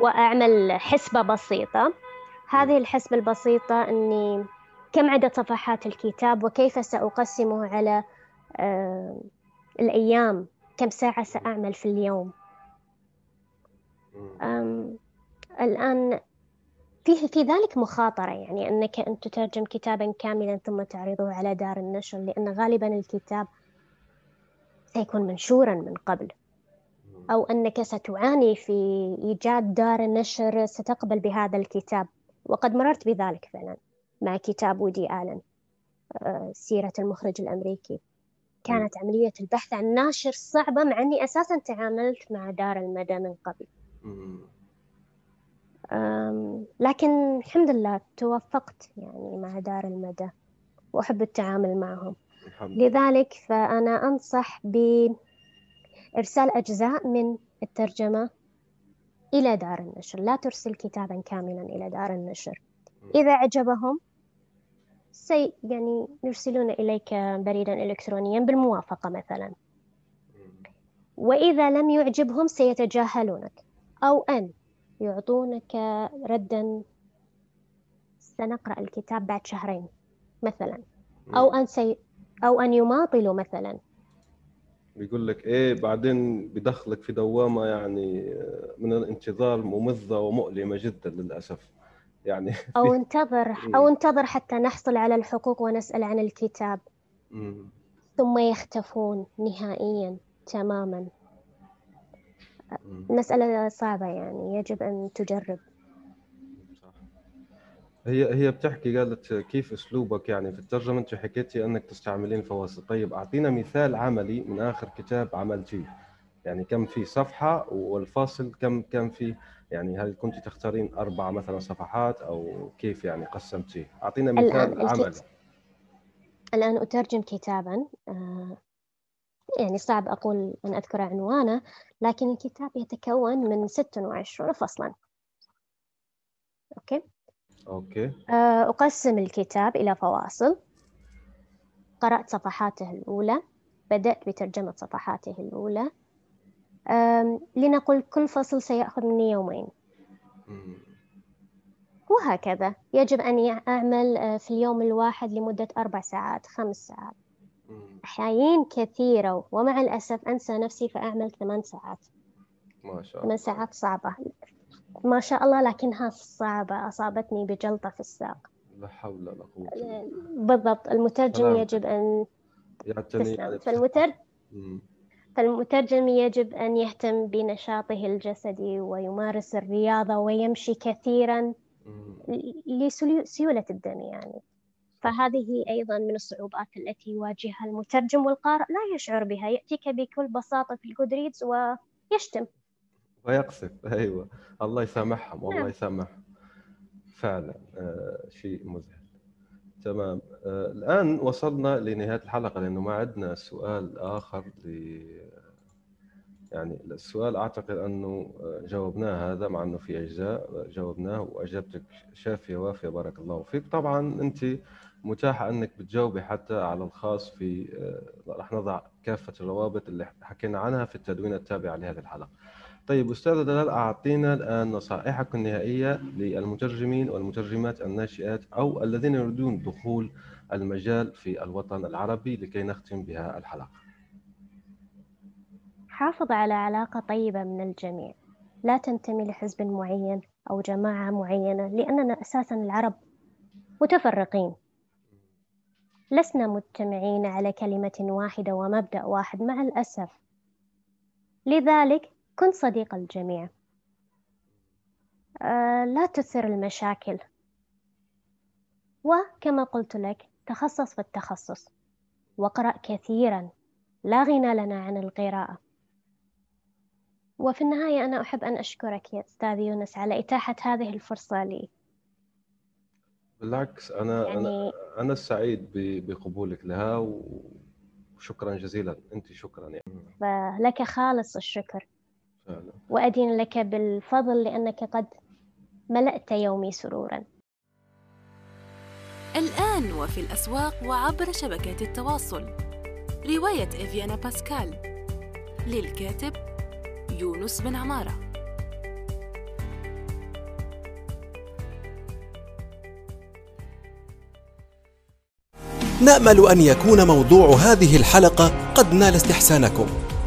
وأعمل حسبة بسيطة. هذه الحسبة البسيطة أني كم عدد صفحات الكتاب وكيف سأقسمه على الأيام؟ كم ساعة سأعمل في اليوم؟ الآن فيه في ذلك مخاطرة يعني أنك أن تترجم كتابا كاملا ثم تعرضه على دار النشر لأن غالبا الكتاب سيكون منشورا من قبل. أو أنك ستعاني في إيجاد دار نشر ستقبل بهذا الكتاب. وقد مررت بذلك فعلا. مع كتاب وودي آلن آه، سيرة المخرج الأمريكي. كانت عملية البحث عن ناشر صعبة مع أني أساسا تعاملت مع دار المدى من قبل. لكن الحمد لله توفقت يعني مع دار المدى وأحب التعامل معهم. لذلك فأنا أنصح بإرسال أجزاء من الترجمة إلى دار النشر. لا ترسل كتابا كاملا إلى دار النشر. إذا عجبهم سي يعني يرسلون إليك بريدا إلكترونيا بالموافقة مثلا. وإذا لم يعجبهم سيتجاهلونك. أو أن يعطونك ردا سنقرأ الكتاب بعد شهرين مثلا. أو أن سي أو أن يماطلوا مثلا. بيقول لك إيه بعدين بدخلك في دوامة يعني من الانتظار ممذه ومؤلمة جدا للأسف. يعني <laughs> أو انتظر أو انتظر حتى نحصل على الحقوق ونسأل عن الكتاب. ثم يختفون نهائيا تماما. مسألة صعبة يعني يجب أن تجرب. هي هي بتحكي قالت كيف أسلوبك يعني في الترجمة؟ أنت حكيتي أنك تستعملين فواصل. طيب أعطينا مثال عملي من آخر كتاب عملتيه. يعني كم في صفحة والفاصل كم كم في يعني هل كنت تختارين أربع مثلا صفحات أو كيف يعني قسمتيه؟ أعطينا مثال الآن عملي. الآن أترجم كتابا. آه، يعني صعب أقول أن أذكر عنوانه لكن الكتاب يتكون من 26 فصلا. okay؟ okay. آه، أقسم الكتاب إلى فواصل. قرأت صفحاته الأولى بدأت بترجمة صفحاته الأولى. لنقل كل فصل سيأخذ مني يومين. وهكذا. يجب أن أعمل آه، في اليوم الواحد لمدة أربع ساعات خمس ساعات. أحيان كثيرة ومع الأسف أنسى نفسي فأعمل ثمان ساعات. ما شاء الله. ثمان ساعات صعبة. ما شاء الله لكنها صعبة. أصابتني بجلطة في الساق. لا حول ولا قوة بالضبط. المترجم يجب أن يعتني فالمترجم فالمترجم يجب أن يهتم بنشاطه الجسدي ويمارس الرياضة ويمشي كثيرا لسيولة الدم يعني. فهذه أيضا من الصعوبات التي يواجهها المترجم والقارئ. لا يشعر بها يأتيك بكل بساطة في الجودريدز ويشتم. ويقصف. أيوه. الله يسامحهم والله نعم. يسامحهم. فعلا آه شيء مذهل تمام. آه الآن وصلنا لنهاية الحلقة لأنه ما عندنا سؤال آخر ل يعني السؤال أعتقد أنه آه، جاوبناه هذا مع أنه في أجزاء جاوبناه واجابتك شافية وافية بارك الله فيك. طبعا أنت متاحه أنك بتجاوبي حتى على الخاص في آه، راح نضع كافة الروابط اللي حكينا عنها في التدوين التابع لهذه الحلقة. طيب أستاذ دلال أعطينا الآن نصائحك النهائية للمترجمين والمترجمات الناشئات أو الذين يريدون دخول المجال في الوطن العربي لكي نختم بها الحلقة. حافظ على علاقة طيبة من الجميع. لا تنتمي لحزب معين أو جماعة معينة لأننا أساسا العرب متفرقين. لسنا مجتمعين على كلمة واحدة ومبدأ واحد مع الأسف. لذلك كن صديق الجميع. أه لا تثر المشاكل. وكما قلت لك تخصص في التخصص. واقرأ كثيرا. لا غنى لنا عن القراءة. وفي النهاية أنا أحب أن أشكرك يا أستاذ يونس على إتاحة هذه الفرصة لي. بالعكس أنا يعني... أنا أنا السعيد بقبولك لها وشكرا جزيلا. أنت شكرا يعني. فلك خالص الشكر. فعلا. وأدين لك بالفضل لأنك قد ملأت يومي سرورا. الآن وفي الأسواق وعبر شبكات التواصل. رواية إفيانا باسكال. للكاتب يونس بن عمارة. نأمل أن يكون موضوع هذه الحلقة قد نال استحسانكم.